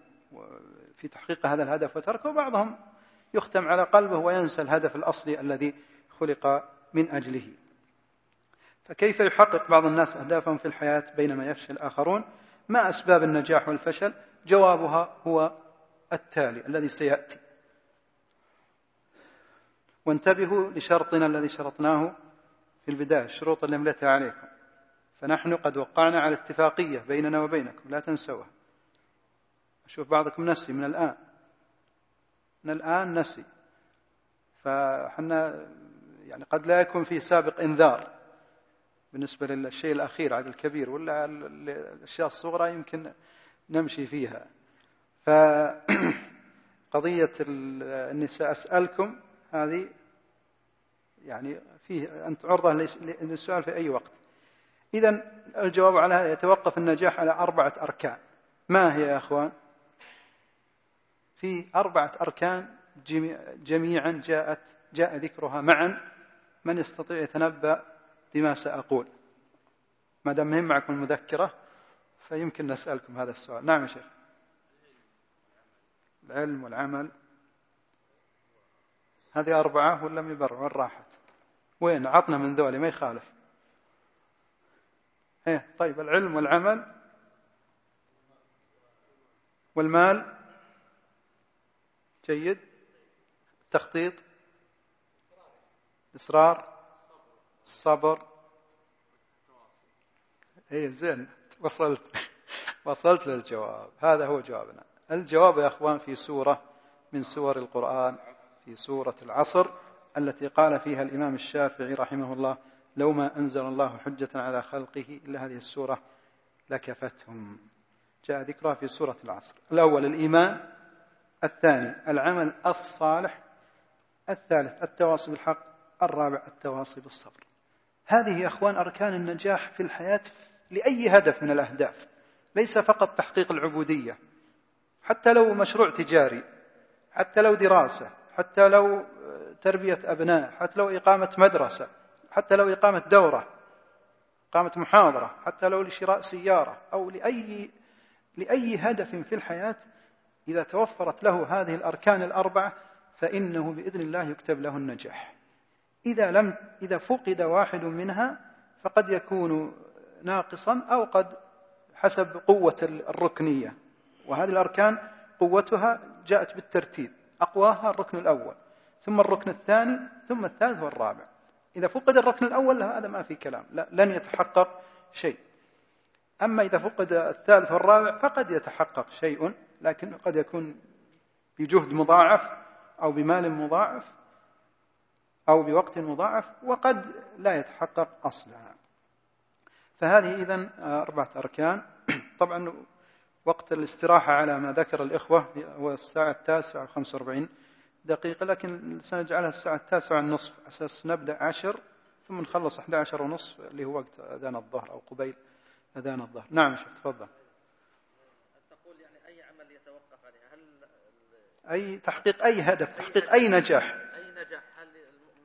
S1: في تحقيق هذا الهدف وتركه وبعضهم يختم على قلبه وينسى الهدف الأصلي الذي خلق من أجله. فكيف يحقق بعض الناس أهدافهم في الحياة بينما يفشل الآخرون؟ ما أسباب النجاح والفشل؟ جوابها هو التالي الذي سيأتي. وانتبهوا لشرطنا الذي شرطناه في البداية الشروط اللي املتها عليكم. فنحن قد وقعنا على اتفاقية بيننا وبينكم لا تنسوها. أشوف بعضكم نسي من الآن. من الآن نسي. فحنا يعني قد لا يكون في سابق إنذار بالنسبة للشيء الأخير عاد الكبير ولا الأشياء الصغرى يمكن نمشي فيها. فقضية النساء أسألكم هذه يعني فيه أنت عرضة للسؤال في أي وقت. إذا الجواب على يتوقف النجاح على أربعة أركان. ما هي يا أخوان؟ في أربعة أركان جميعا جاءت جاء ذكرها معا. من يستطيع يتنبأ بما سأقول؟ ما دام مهم معكم المذكرة فيمكن نسألكم هذا السؤال. نعم يا شيخ. العلم والعمل. هذه أربعة ولا يبر وين راحت؟ وين؟ عطنا من ذولي ما يخالف. إيه طيب العلم والعمل والمال. جيد. التخطيط الإصرار الصبر اي زين. وصلت. وصلت للجواب. هذا هو جوابنا. الجواب يا أخوان في سورة من سور القرآن. في سورة العصر التي قال فيها الإمام الشافعي رحمه الله لو ما أنزل الله حجة على خلقه إلا هذه السورة لكفتهم. جاء ذكرها في سورة العصر. الأول الإيمان الثاني العمل الصالح الثالث التواصي بالحق الرابع التواصي بالصبر. هذه يا أخوان أركان النجاح في الحياة لأي هدف من الأهداف ليس فقط تحقيق العبودية. حتى لو مشروع تجاري حتى لو دراسة حتى لو تربية أبناء حتى لو إقامة مدرسة حتى لو إقامة دورة إقامة محاضرة حتى لو لشراء سيارة أو لأي لأي هدف في الحياة إذا توفرت له هذه الأركان الأربعة فإنه بإذن الله يكتب له النجاح. إذا لم إذا فقد واحد منها فقد يكون ناقصا أو قد حسب قوة الركنية. وهذه الأركان قوتها جاءت بالترتيب. أقواها الركن الأول ثم الركن الثاني ثم الثالث والرابع. إذا فقد الركن الأول هذا ما في كلام لا لن يتحقق شيء. أما إذا فقد الثالث والرابع فقد يتحقق شيء لكن قد يكون بجهد مضاعف أو بمال مضاعف أو بوقت مضاعف وقد لا يتحقق أصلا فهذه إذن أربعة أركان. طبعا وقت الاستراحة على ما ذكر الإخوة هو الساعة التاسعة وخمسة وأربعين دقيقة لكن سنجعلها الساعة التاسعة والنصف أساس نبدأ عشر ثم نخلص 11 ونصف اللي هو وقت أذان الظهر أو قبيل أذان الظهر. نعم شيخ تفضل.
S3: تقول يعني أي عمل يتوقف عليه؟ هل
S1: أي تحقيق أي هدف تحقيق أي نجاح؟
S3: أي نجاح؟ هل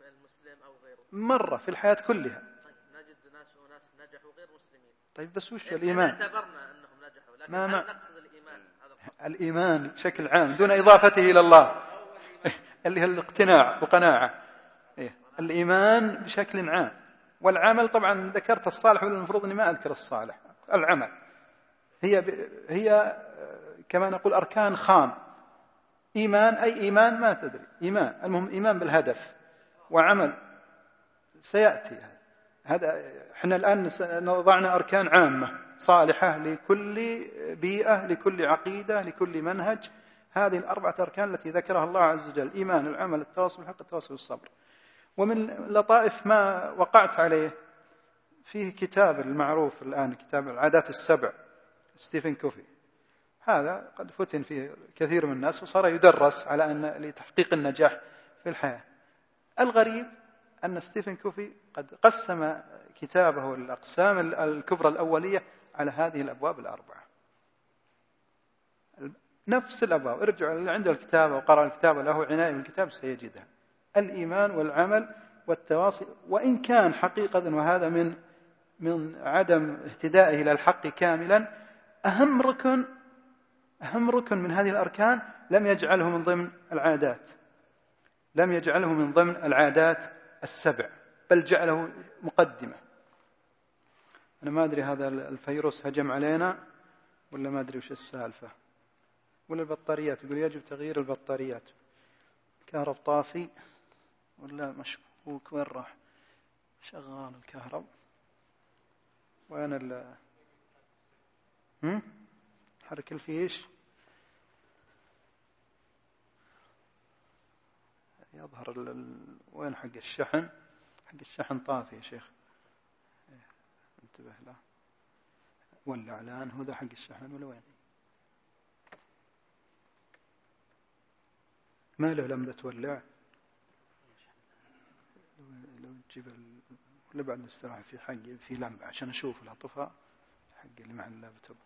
S3: المسلم أو غيره؟
S1: مرة في الحياة كلها.
S3: طيب نجد ناس وناس نجحوا غير مسلمين.
S1: طيب بس وش
S3: إن
S1: الإيمان؟
S3: اعتبرنا أنهم نجحوا لكن
S1: ما
S3: هل
S1: مع-
S3: نقصد الإيمان؟ هذا
S1: الإيمان بشكل عام دون إضافته إلى الله. اللي هي الاقتناع وقناعة إيه. الإيمان بشكل عام. والعمل طبعا ذكرت الصالح ولا المفروض أني ما أذكر الصالح. العمل. هي ب... هي آه، كما نقول أركان خام. إيمان أي إيمان ما تدري. إيمان. المهم إيمان بالهدف. وعمل. سيأتي هذا. إحنا الآن وضعنا أركان عامة. صالحة لكل بيئة لكل عقيدة لكل منهج. هذه الأربعة أركان التي ذكرها الله عز وجل الإيمان العمل التواصل بالحق التواصل بالصبر. ومن لطائف ما وقعت عليه فيه كتاب المعروف الآن كتاب العادات السبع ستيفن كوفي. هذا قد فتن فيه كثير من الناس وصار يدرس على أن لتحقيق النجاح في الحياة. الغريب أن ستيفن كوفي قد قسم كتابه الأقسام الكبرى الأولية على هذه الأبواب الأربعة. نفس الأبواب. ارجع اللي عنده الكتاب وقرأ الكتاب له عناية بالكتاب سيجدها الإيمان والعمل والتواصي. وإن كان حقيقة وهذا من من عدم اهتدائه إلى الحق كاملا أهم ركن أهم ركن من هذه الأركان لم يجعله من ضمن العادات. لم يجعله من ضمن العادات السبع بل جعله مقدمة. أنا ما أدري هذا الفيروس هجم علينا ولا ما أدري وش السالفة. ولا البطاريات يقول يجب تغيير البطاريات. كهرب طافي ولا مشكوك؟ وين راح؟ شغال الكهرب. وين ال؟ حرك الفيش. يظهر ال... وين حق الشحن؟ حق الشحن طافي يا شيخ. انتبه له. ولع الآن هو ذا حق الشحن ولا وين؟ ما له لمبة تولع؟ لو تجيب. ولا بعد الاستراحة في حق في لمبة عشان أشوف لا طفى حق اللي مع اللابتوب.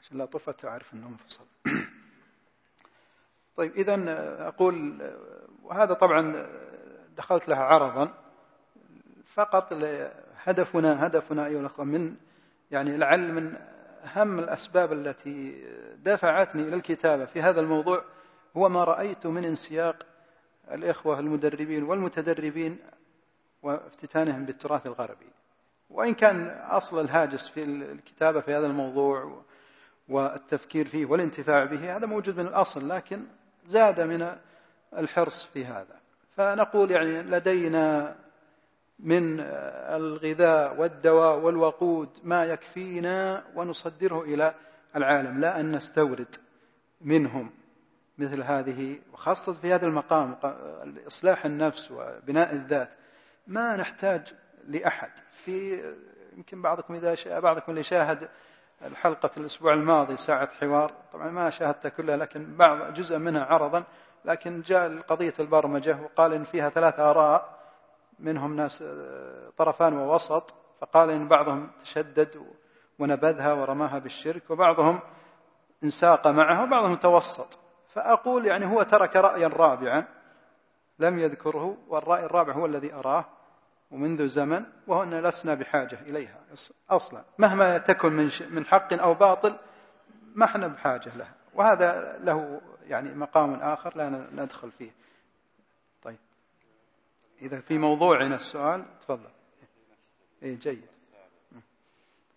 S1: عشان لا طفى تعرف أنه انفصل طيب إذا أقول وهذا طبعا دخلت لها عرضا فقط هدفنا هدفنا أيها الأخوة من يعني لعل من أهم الأسباب التي دفعتني إلى الكتابة في هذا الموضوع هو ما رأيت من انسياق الإخوة المدربين والمتدربين وافتتانهم بالتراث الغربي. وإن كان أصل الهاجس في الكتابة في هذا الموضوع والتفكير فيه والانتفاع به هذا موجود من الأصل لكن زاد من الحرص في هذا. فنقول يعني لدينا من الغذاء والدواء والوقود ما يكفينا ونصدره إلى العالم لا أن نستورد منهم مثل هذه وخاصة في هذا المقام إصلاح النفس وبناء الذات. ما نحتاج لأحد. في يمكن بعضكم إذا بعضكم اللي شاهد الحلقة الأسبوع الماضي ساعة حوار طبعا ما شاهدتها كلها لكن بعض جزء منها عرضا لكن جاء قضية البرمجة وقال إن فيها ثلاث آراء منهم ناس آه، طرفان ووسط فقال إن بعضهم تشدد ونبذها ورماها بالشرك وبعضهم انساق معها وبعضهم توسط. فأقول يعني هو ترك رأيا رابعا لم يذكره والرأي الرابع هو الذي أراه ومنذ زمن وهو أن لسنا بحاجة إليها أصلا. مهما تكن من من حق أو باطل ما إحنا بحاجة لها. وهذا له يعني مقام آخر لا ندخل فيه. إذا في موضوعنا السؤال تفضل. إيه جيد.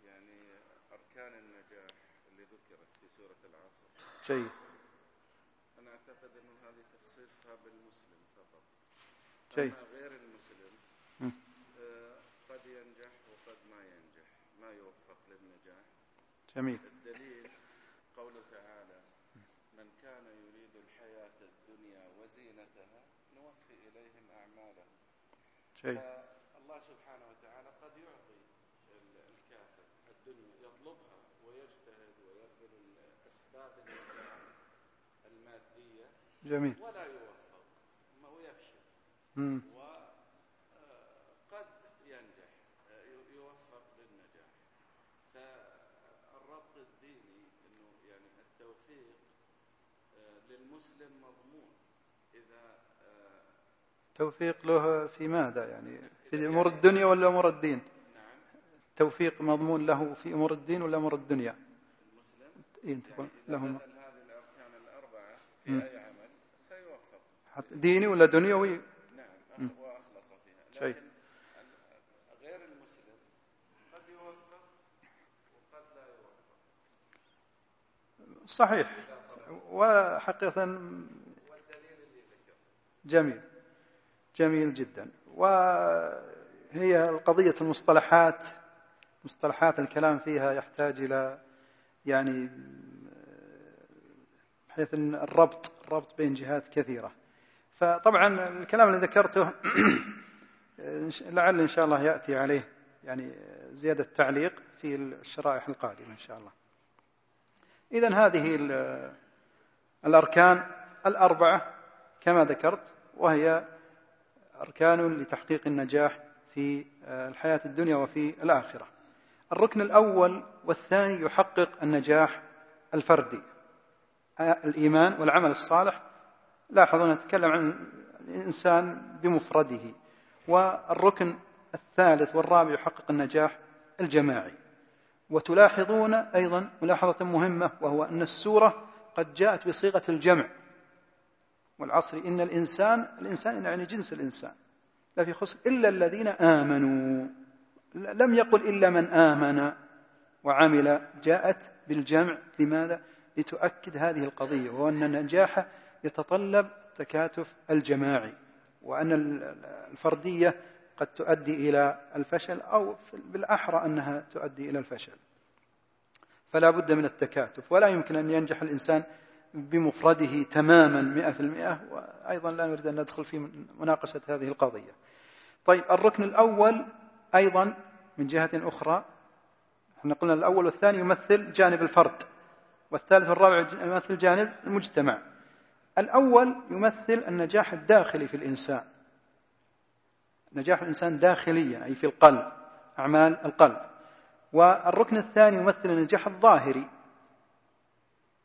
S4: يعني أركان النجاح اللي ذكرت في سورة العصر.
S1: جيد.
S4: أنا أعتقد أنه هذه تخصيصها بالمسلم فقط.
S1: جيد.
S4: أما غير المسلم آه، قد ينجح وقد ما ينجح. ما يوفق للنجاح.
S1: جميل
S4: الدليل قوله تعالى من كان يريد الحياة الدنيا وزينتها نوفي إليهم أعمالهم
S1: جيد
S4: فالله سبحانه وتعالى قد يعطي الكافر الدنيا يطلبها ويجتهد ويبذل الأسباب النجاح المادية
S1: جميل.
S4: ولا يوفق ما ويفشل
S1: مم.
S4: وقد ينجح يوفق للنجاح. فالربط الديني إنه يعني التوفيق آه، للمسلم مضمون. آه،
S1: توفيق له في ماذا يعني؟ في أمور الدنيا ولا أمور الدين؟ توفيق مضمون له في أمور الدين ولا أمور الدنيا؟ إيه تقول
S4: إذا
S1: لهم.
S4: في
S1: حتى ديني ولا دنيوي؟
S4: نعم أخ- وأخلص فيها.
S1: شيء.
S4: غير المسلم قد يوفق وقد لا يوفق.
S1: صحيح. وحقيقة جميل. جميل جدا. وهي القضية المصطلحات مصطلحات الكلام فيها يحتاج إلى يعني بحيث أن الربط الربط بين جهات كثيرة. فطبعا الكلام اللي ذكرته لعل إن شاء الله يأتي عليه يعني زيادة تعليق في الشرائح القادمة إن شاء الله. إذا هذه ال- الأركان الأربعة كما ذكرت وهي أركان لتحقيق النجاح في الحياة الدنيا وفي الآخرة. الركن الأول والثاني يحقق النجاح الفردي. الإيمان والعمل الصالح. لاحظوا نتكلم عن الإنسان بمفرده. والركن الثالث والرابع يحقق النجاح الجماعي. وتلاحظون أيضا ملاحظة مهمة وهو أن السورة قد جاءت بصيغة الجمع. والعصر. إن الإنسان الإنسان يعني جنس الإنسان. لا في خسر إلا الذين آمنوا. لم يقل إلا من آمن وعمل. جاءت بالجمع. لماذا؟ لتؤكد هذه القضية. وهو أن النجاح يتطلب تكاتف الجماعي. وأن الفردية قد تؤدي إلى الفشل أو بالأحرى أنها تؤدي إلى الفشل. فلا بد من التكاتف. ولا يمكن أن ينجح الإنسان بمفرده تماما مئة في المئة وأيضا لا نريد أن ندخل في مناقشة هذه القضية. طيب الركن الأول أيضا من جهة أخرى إحنا قلنا الأول والثاني يمثل جانب الفرد والثالث والرابع يمثل جانب المجتمع. الأول يمثل النجاح الداخلي في الإنسان. نجاح الإنسان داخليا أي في القلب أعمال القلب. والركن الثاني يمثل النجاح الظاهري.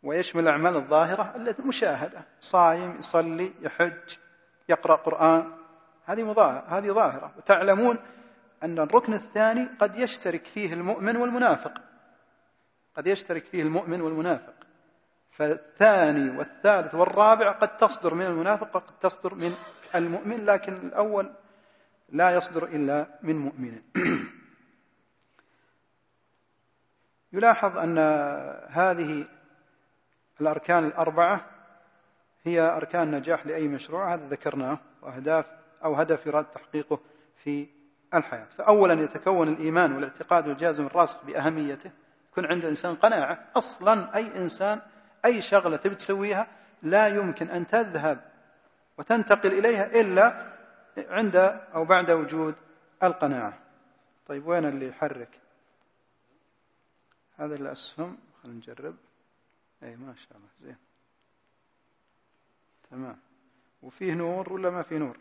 S1: ويشمل الأعمال الظاهرة التي مشاهدة صايم يصلي يحج يقرأ قرآن. هذه مظاهرة هذه ظاهرة. وتعلمون أن الركن الثاني قد يشترك فيه المؤمن والمنافق. قد يشترك فيه المؤمن والمنافق. فالثاني والثالث والرابع قد تصدر من المنافق وقد تصدر من المؤمن لكن الأول لا يصدر إلا من مؤمن. يلاحظ أن هذه الأركان الأربعة هي أركان نجاح لأي مشروع هذا ذكرناه وأهداف أو هدف يراد تحقيقه في الحياة. فأولا يتكون الإيمان والاعتقاد الجازم الراسخ بأهميته. يكون عند إنسان قناعة أصلا أي إنسان أي شغلة تبي تسويها لا يمكن أن تذهب وتنتقل إليها إلا عند أو بعد وجود القناعة. طيب وين اللي يحرك؟ هذا الأسهم خلينا نجرب. أي ما شاء الله زين. تمام. وفيه نور ولا ما فيه نور؟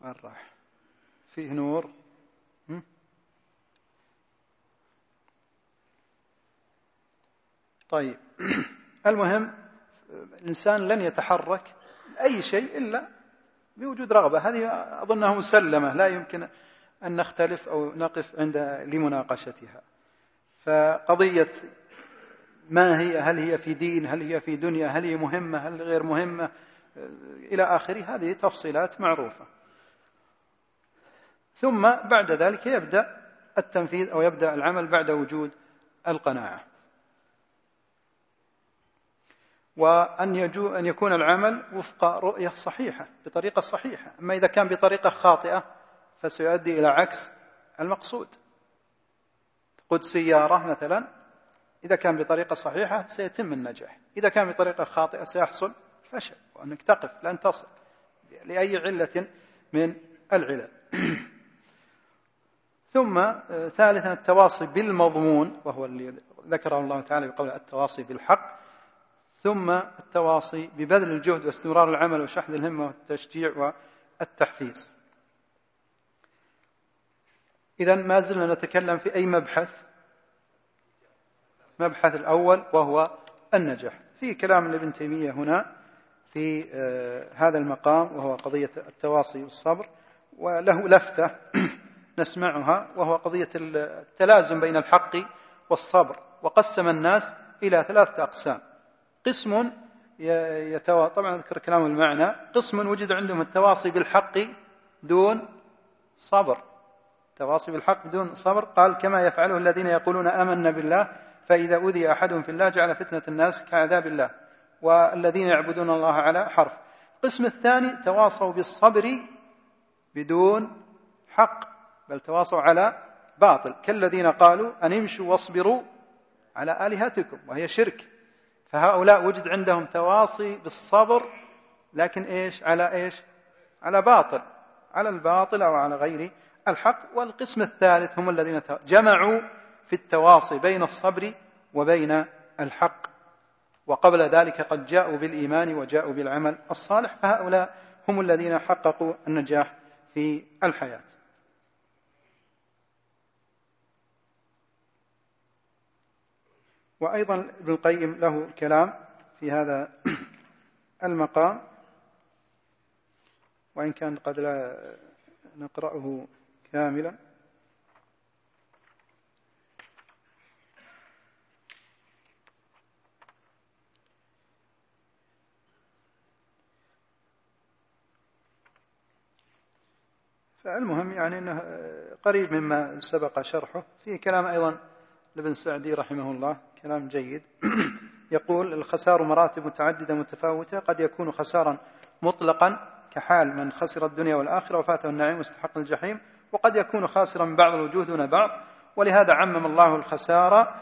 S1: وين راح؟ فيه نور؟ طيب. المهم الإنسان لن يتحرك أي شيء إلا بوجود رغبة. هذه أظنها مسلمة لا يمكن أن نختلف أو نقف عند لمناقشتها. فقضية ما هي هل هي في دين هل هي في دنيا هل هي مهمة هل غير مهمة إلى آخره. هذه تفصيلات معروفة. ثم بعد ذلك يبدأ التنفيذ أو يبدأ العمل بعد وجود القناعة. وأن يجو أن يكون العمل وفق رؤية صحيحة بطريقة صحيحة. أما إذا كان بطريقة خاطئة فسيؤدي إلى عكس المقصود. قد سيارة مثلا إذا كان بطريقة صحيحة سيتم النجاح. إذا كان بطريقة خاطئة سيحصل فشل وأنك تقف لن تصل لأي علة من العلل. ثم آه، ثالثا التواصي بالمضمون وهو اللي ذكره الله تعالى بقول التواصي بالحق. ثم التواصي ببذل الجهد واستمرار العمل وشحذ الهمة والتشجيع والتحفيز. إذا ما زلنا نتكلم في أي مبحث؟ مبحث الأول وهو النجاح. في كلام لابن تيمية هنا في آه، هذا المقام وهو قضية التواصي والصبر وله لفتة نسمعها وهو قضية التلازم بين الحق والصبر وقسم الناس إلى ثلاثة أقسام. قسم يتوا... طبعا أذكر كلام المعنى قسم وجد عندهم التواصي بالحق دون صبر. التواصي بالحق بدون صبر. قال كما يفعله الذين يقولون آمنا بالله فإذا أوذي أحدهم في الله جعل فتنة الناس كعذاب الله. والذين يعبدون الله على حرف. القسم الثاني تواصوا بالصبر بدون حق بل تواصوا على باطل. كالذين قالوا أن امشوا واصبروا على آلهتكم وهي شرك. فهؤلاء وجد عندهم تواصي بالصبر لكن إيش؟ على إيش؟ على باطل. على الباطل أو على غير الحق والقسم الثالث هم الذين جمعوا في التواصي بين الصبر وبين الحق. وقبل ذلك قد جاءوا بالإيمان وجاءوا بالعمل الصالح فهؤلاء هم الذين حققوا النجاح في الحياة. وأيضا ابن القيم له كلام في هذا المقام. وإن كان قد لا نقرأه كاملا. فالمهم يعني أنه قريب مما سبق شرحه. فيه كلام أيضا لابن سعدي رحمه الله كلام جيد. يقول الخسار مراتب متعددة متفاوتة قد يكون خسارا مطلقا كحال من خسر الدنيا والآخرة وفاته النعيم واستحق الجحيم. وقد يكون خاسرا من بعض الوجوه دون بعض ولهذا عمم الله الخسارة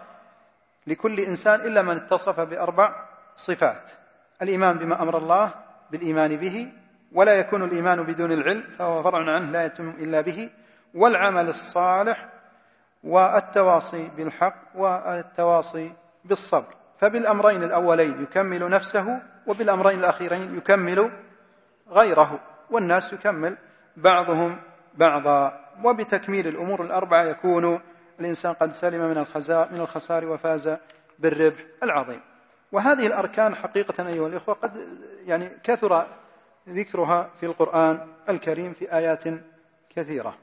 S1: لكل إنسان إلا من اتصف بأربع صفات الإيمان بما أمر الله بالإيمان به ولا يكون الإيمان بدون العلم فهو فرع عنه لا يتم إلا به والعمل الصالح والتواصي بالحق والتواصي بالصبر. فبالأمرين الأولين يكمل نفسه وبالأمرين الأخيرين يكمل غيره والناس يكمل بعضهم بعضا وبتكميل الأمور الأربعة يكون الإنسان قد سلم من من الخسار وفاز بالربح العظيم. وهذه الأركان حقيقة أيها الإخوة قد يعني كثر ذكرها في القرآن الكريم في آيات كثيرة.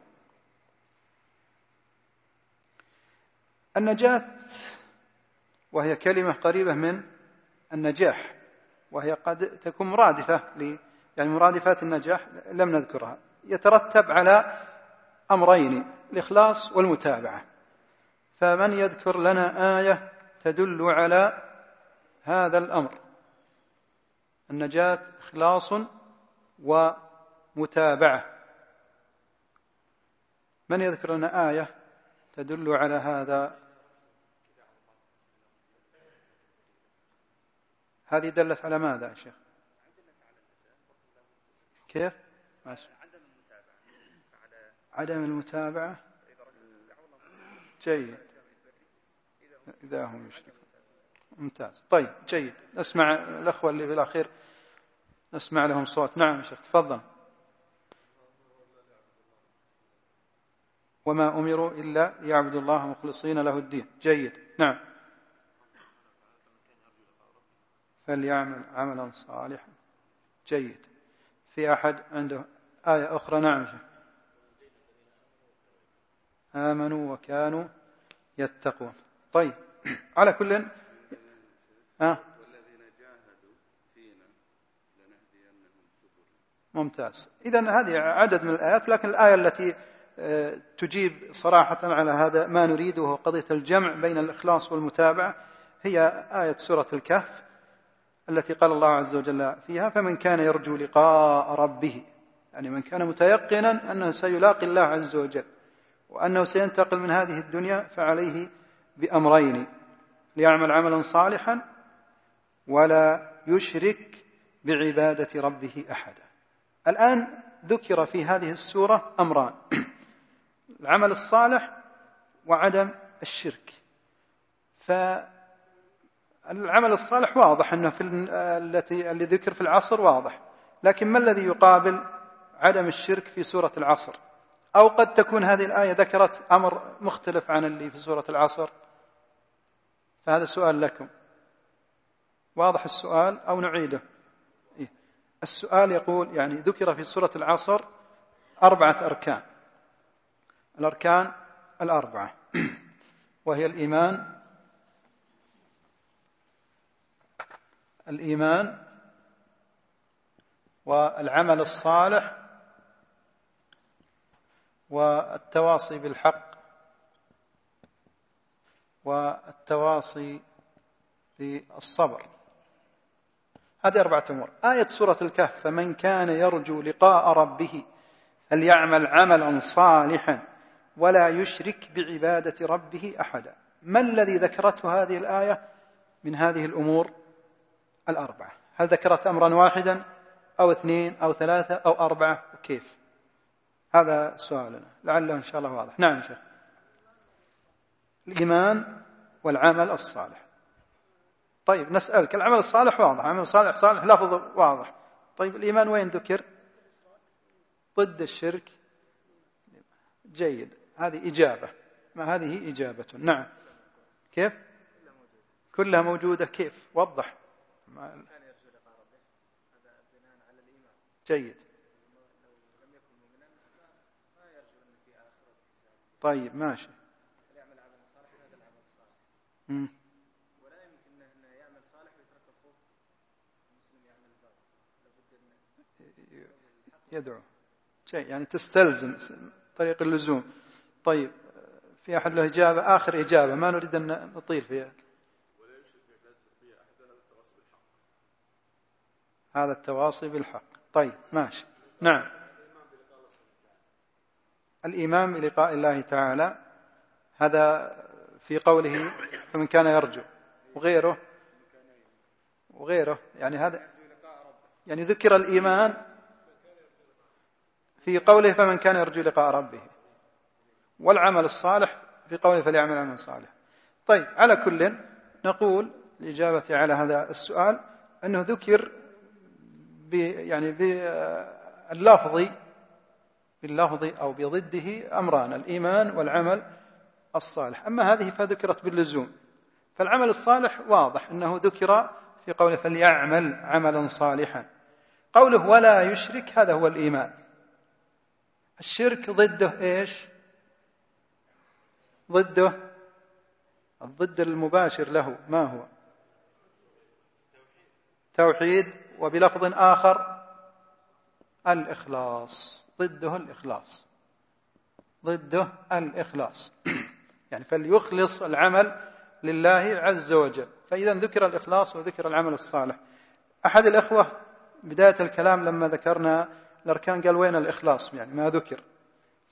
S1: النجاة وهي كلمة قريبة من النجاح وهي قد تكون مرادفة يعني مرادفات النجاح لم نذكرها. يترتب على أمرين الإخلاص والمتابعة. فمن يذكر لنا آية تدل على هذا الأمر. النجاة إخلاص ومتابعة. من يذكر لنا آية تدل على هذا؟ هذه دلت على ماذا يا شيخ؟ كيف؟ ماشي.
S3: عدم المتابعة؟
S1: جيد. إذا هم يشركون. ممتاز. طيب جيد. نسمع الأخوة اللي في الأخير نسمع لهم صوت. نعم شيخ تفضل. وما أمروا إلا ليعبدوا الله مخلصين له الدين. جيد. نعم. فليعمل عملا صالحا. جيد. في أحد عنده آية أخرى؟ نعم شيخ. آمنوا وكانوا يتقون. طيب على كل آه. ممتاز. إذا هذه عدد من الآيات لكن الآية التي آه، تجيب صراحة على هذا ما نريده وهو قضية الجمع بين الإخلاص والمتابعة هي آية سورة الكهف التي قال الله عز وجل فيها فمن كان يرجو لقاء ربه يعني من كان متيقنا أنه سيلاقي الله عز وجل. وأنه سينتقل من هذه الدنيا فعليه بأمرين ليعمل عملا صالحا ولا يشرك بعبادة ربه أحدا. الآن ذكر في هذه السورة أمران العمل الصالح وعدم الشرك. فالعمل الصالح واضح أنه في التي اللي ذكر في العصر واضح لكن ما الذي يقابل عدم الشرك في سورة العصر؟ أو قد تكون هذه الآية ذكرت أمر مختلف عن اللي في سورة العصر. فهذا سؤال لكم. واضح السؤال أو نعيده؟ إيه؟ السؤال يقول يعني ذكر في سورة العصر أربعة أركان. الأركان الأربعة. وهي الإيمان. الإيمان. والعمل الصالح. والتواصي بالحق والتواصي بالصبر. هذه أربعة أمور. آية سورة الكهف فمن كان يرجو لقاء ربه فليعمل عملا صالحا ولا يشرك بعبادة ربه أحدا. ما الذي ذكرته هذه الآية؟ من هذه الأمور الأربعة. هل ذكرت أمرا واحدا أو اثنين أو ثلاثة أو أربعة؟ وكيف؟ هذا سؤالنا. لعله إن شاء الله واضح. نعم شيخ. الإيمان والعمل الصالح. طيب نسألك العمل الصالح واضح. عمل صالح صالح لفظ واضح. طيب الإيمان وين ذكر؟ ضد الشرك. جيد. هذه إجابة. ما هذه؟ إجابة. نعم. كيف؟ كلها موجودة. كيف؟ وضح. جيد. طيب ماشي. يعمل عمل صالح هذا العمل الصالح ولا يمكن انه يعمل صالح ويترك اخوه المسلم يعمل لابد يدعو. شيء يعني تستلزم طريق اللزوم. طيب في أحد له إجابة؟ آخر إجابة ما نريد أن نطيل فيها. هذا التواصي بالحق. طيب ماشي. نعم. الإيمان بلقاء الله تعالى هذا في قوله فمن كان يرجو وغيره وغيره يعني هذا يعني ذكر الإيمان في قوله فمن كان يرجو لقاء ربه والعمل الصالح في قوله فليعمل عملا صالح طيب على كل نقول الإجابة على هذا السؤال أنه ذكر يعني باللفظ باللفظ أو بضده أمران الإيمان والعمل الصالح. أما هذه فذكرت باللزوم. فالعمل الصالح واضح أنه ذكر في قوله فليعمل عملا صالحا. قوله ولا يشرك هذا هو الإيمان. الشرك ضده إيش؟ ضده الضد المباشر له. ما هو؟ توحيد. وبلفظ آخر الإخلاص. ضده الإخلاص. ضده الإخلاص. يعني فليخلص العمل لله عز وجل. فإذا ذكر الإخلاص وذكر العمل الصالح. أحد الأخوة بداية الكلام لما ذكرنا الأركان قال وين الإخلاص؟ يعني ما ذكر.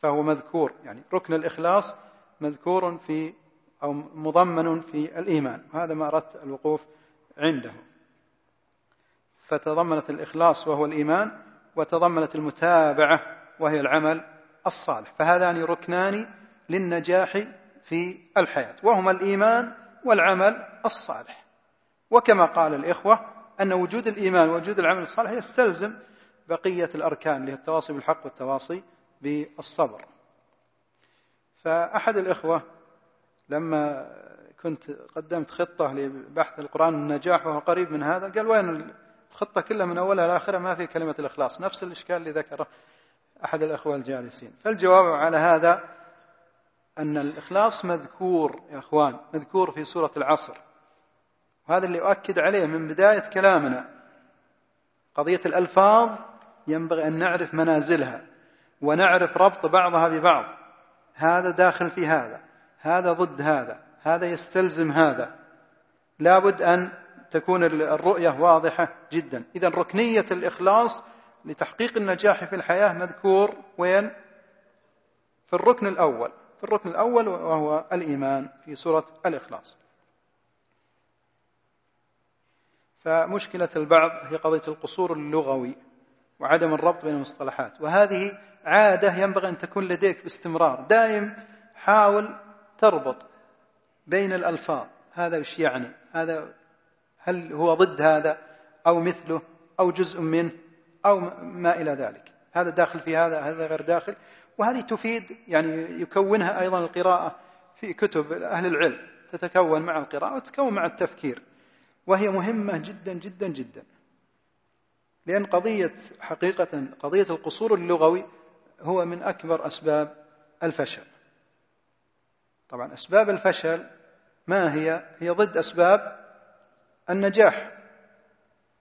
S1: فهو مذكور. يعني ركن الإخلاص مذكور في أو مضمن في الإيمان. وهذا ما أردت الوقوف عنده. فتضمنت الإخلاص وهو الإيمان. وتضمنت المتابعة وهي العمل الصالح. فهذان ركنان للنجاح في الحياة وهما الإيمان والعمل الصالح. وكما قال الإخوة أن وجود الإيمان ووجود العمل الصالح يستلزم بقية الأركان اللي هي التواصي بالحق والتواصي بالصبر. فأحد الإخوة لما كنت قدمت خطة لبحث القرآن النجاح وهو قريب من هذا قال وين الخطة كلها من أولها لآخرها ما في كلمة الإخلاص نفس الإشكال اللي ذكره أحد الأخوة الجالسين. فالجواب على هذا أن الإخلاص مذكور يا أخوان مذكور في سورة العصر. وهذا اللي أؤكد عليه من بداية كلامنا. قضية الألفاظ ينبغي أن نعرف منازلها ونعرف ربط بعضها ببعض. هذا داخل في هذا هذا ضد هذا هذا يستلزم هذا. لابد أن تكون الرؤية واضحة جدا. إذا ركنية الإخلاص لتحقيق النجاح في الحياة مذكور وين؟ في الركن الأول. في الركن الأول وهو الإيمان في سورة الإخلاص. فمشكلة البعض هي قضية القصور اللغوي وعدم الربط بين المصطلحات. وهذه عادة ينبغي أن تكون لديك باستمرار. دائم حاول تربط بين الألفاظ. هذا وش يعني؟ هذا هل هو ضد هذا أو مثله أو جزء منه أو ما إلى ذلك. هذا داخل في هذا هذا غير داخل. وهذه تفيد يعني يكونها أيضا القراءة في كتب أهل العلم. تتكون مع القراءة وتتكون مع التفكير. وهي مهمة جدا جدا جدا. لأن قضية حقيقة قضية القصور اللغوي هو من أكبر أسباب الفشل. طبعا أسباب الفشل ما هي؟ هي ضد أسباب النجاح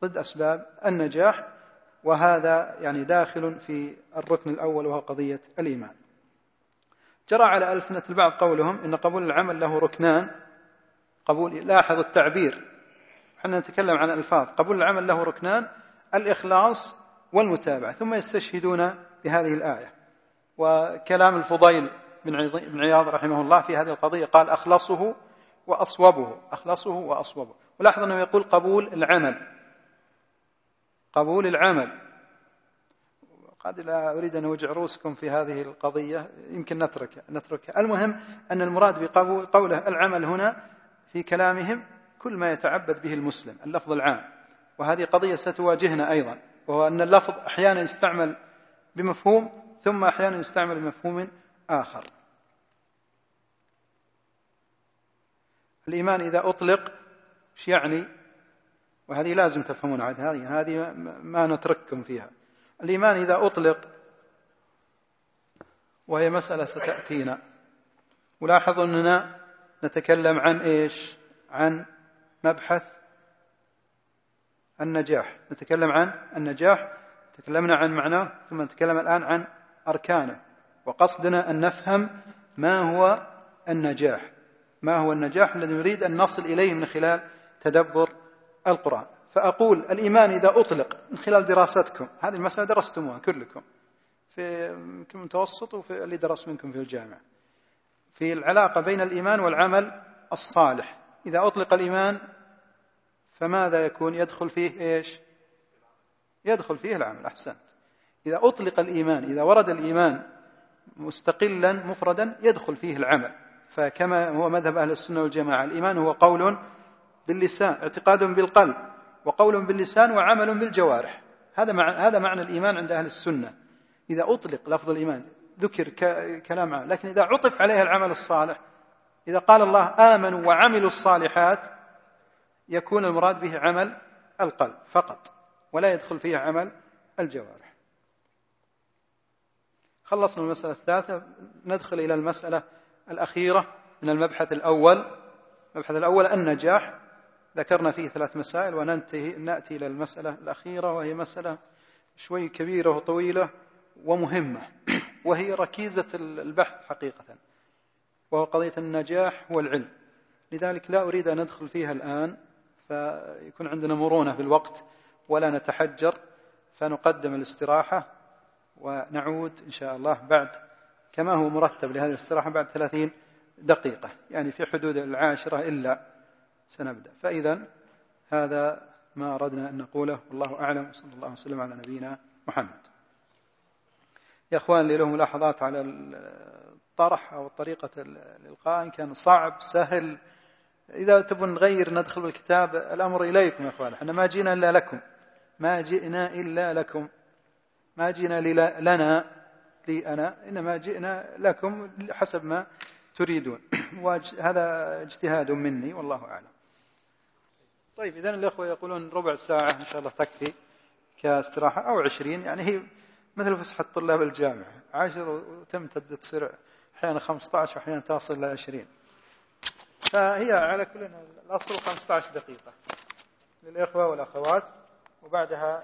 S1: ضد أسباب النجاح وهذا يعني داخل في الركن الأول وهو قضية الإيمان. جرى على ألسنة البعض قولهم إن قبول العمل له ركنان. قبول لاحظ التعبير. إحنا نتكلم عن الألفاظ قبول العمل له ركنان الإخلاص والمتابعة. ثم يستشهدون بهذه الآية. وكلام الفضيل بن عياض رحمه الله في هذه القضية قال أخلصه وأصوبه. أخلصه وأصوبه. ولاحظ أنه يقول قبول العمل. قبول العمل. قد لا أريد أن أوجع رؤوسكم في هذه القضية يمكن نتركها نتركها المهم أن المراد بقوله العمل هنا في كلامهم كل ما يتعبد به المسلم اللفظ العام. وهذه قضية ستواجهنا أيضا وهو أن اللفظ أحيانا يستعمل بمفهوم ثم أحيانا يستعمل بمفهوم آخر. الإيمان إذا أطلق إيش يعني؟ وهذه لازم تفهمون عاد هذه هذه ما نترككم فيها. الإيمان إذا أطلق وهي مسألة ستأتينا. ولاحظوا أننا نتكلم عن إيش؟ عن مبحث النجاح. نتكلم عن النجاح تكلمنا عن معناه ثم نتكلم الآن عن أركانه. وقصدنا أن نفهم ما هو النجاح. ما هو النجاح الذي نريد أن نصل إليه من خلال تدبر القرآن. فأقول الإيمان إذا أطلق من خلال دراستكم هذه المسألة درستموها كلكم في المتوسط وفي اللي درس منكم في الجامعة. في العلاقة بين الإيمان والعمل الصالح. إذا أطلق الإيمان فماذا يكون؟ يدخل فيه إيش؟ يدخل فيه العمل أحسنت. إذا أطلق الإيمان إذا ورد الإيمان مستقلا مفردا يدخل فيه العمل. فكما هو مذهب أهل السنة والجماعة الإيمان هو قول باللسان اعتقاد بالقلب وقول باللسان وعمل بالجوارح. هذا مع هذا معنى الإيمان عند أهل السنة. إذا أطلق لفظ الإيمان ذكر كلام عام لكن إذا عطف عليها العمل الصالح إذا قال الله آمنوا وعملوا الصالحات يكون المراد به عمل القلب فقط ولا يدخل فيه عمل الجوارح. خلصنا المسألة الثالثة ندخل إلى المسألة الأخيرة من المبحث الأول. المبحث الأول النجاح ذكرنا فيه ثلاث مسائل وننتهي نأتي إلى المسألة الأخيرة وهي مسألة شوي كبيرة وطويلة ومهمة وهي ركيزة البحث حقيقة وهو قضية النجاح والعلم. لذلك لا أريد أن ندخل فيها الآن فيكون عندنا مرونة في الوقت ولا نتحجر فنقدم الاستراحة ونعود إن شاء الله بعد كما هو مرتب لهذه الاستراحة بعد ثلاثين دقيقة يعني في حدود العاشرة إلا سنبدأ. فإذا هذا ما أردنا أن نقوله. والله أعلم. صلى الله وسلم على نبينا محمد. يا أخوان لي له ملاحظات على الطرح أو طريقة الإلقاء. إن كان صعب سهل. إذا تبون نغير ندخل بالكتاب الأمر إليكم يا أخوان. إحنا ما جينا إلا لكم. ما جئنا إلا لكم. ما جئنا لنا لي أنا. إنما جئنا لكم حسب ما تريدون. وهذا اجتهاد مني والله أعلم. طيب إذا الأخوة يقولون ربع ساعة إن شاء الله تكفي كاستراحة أو عشرين. يعني هي مثل فسحة طلاب الجامعة. عشر وتمتد تصير أحيانا 15 وأحيانا تصل إلى 20 فهي على كل الأصل 15 دقيقة للإخوة والأخوات وبعدها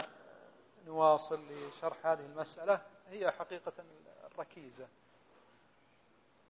S1: نواصل لشرح هذه المسألة. هي حقيقة الركيزة.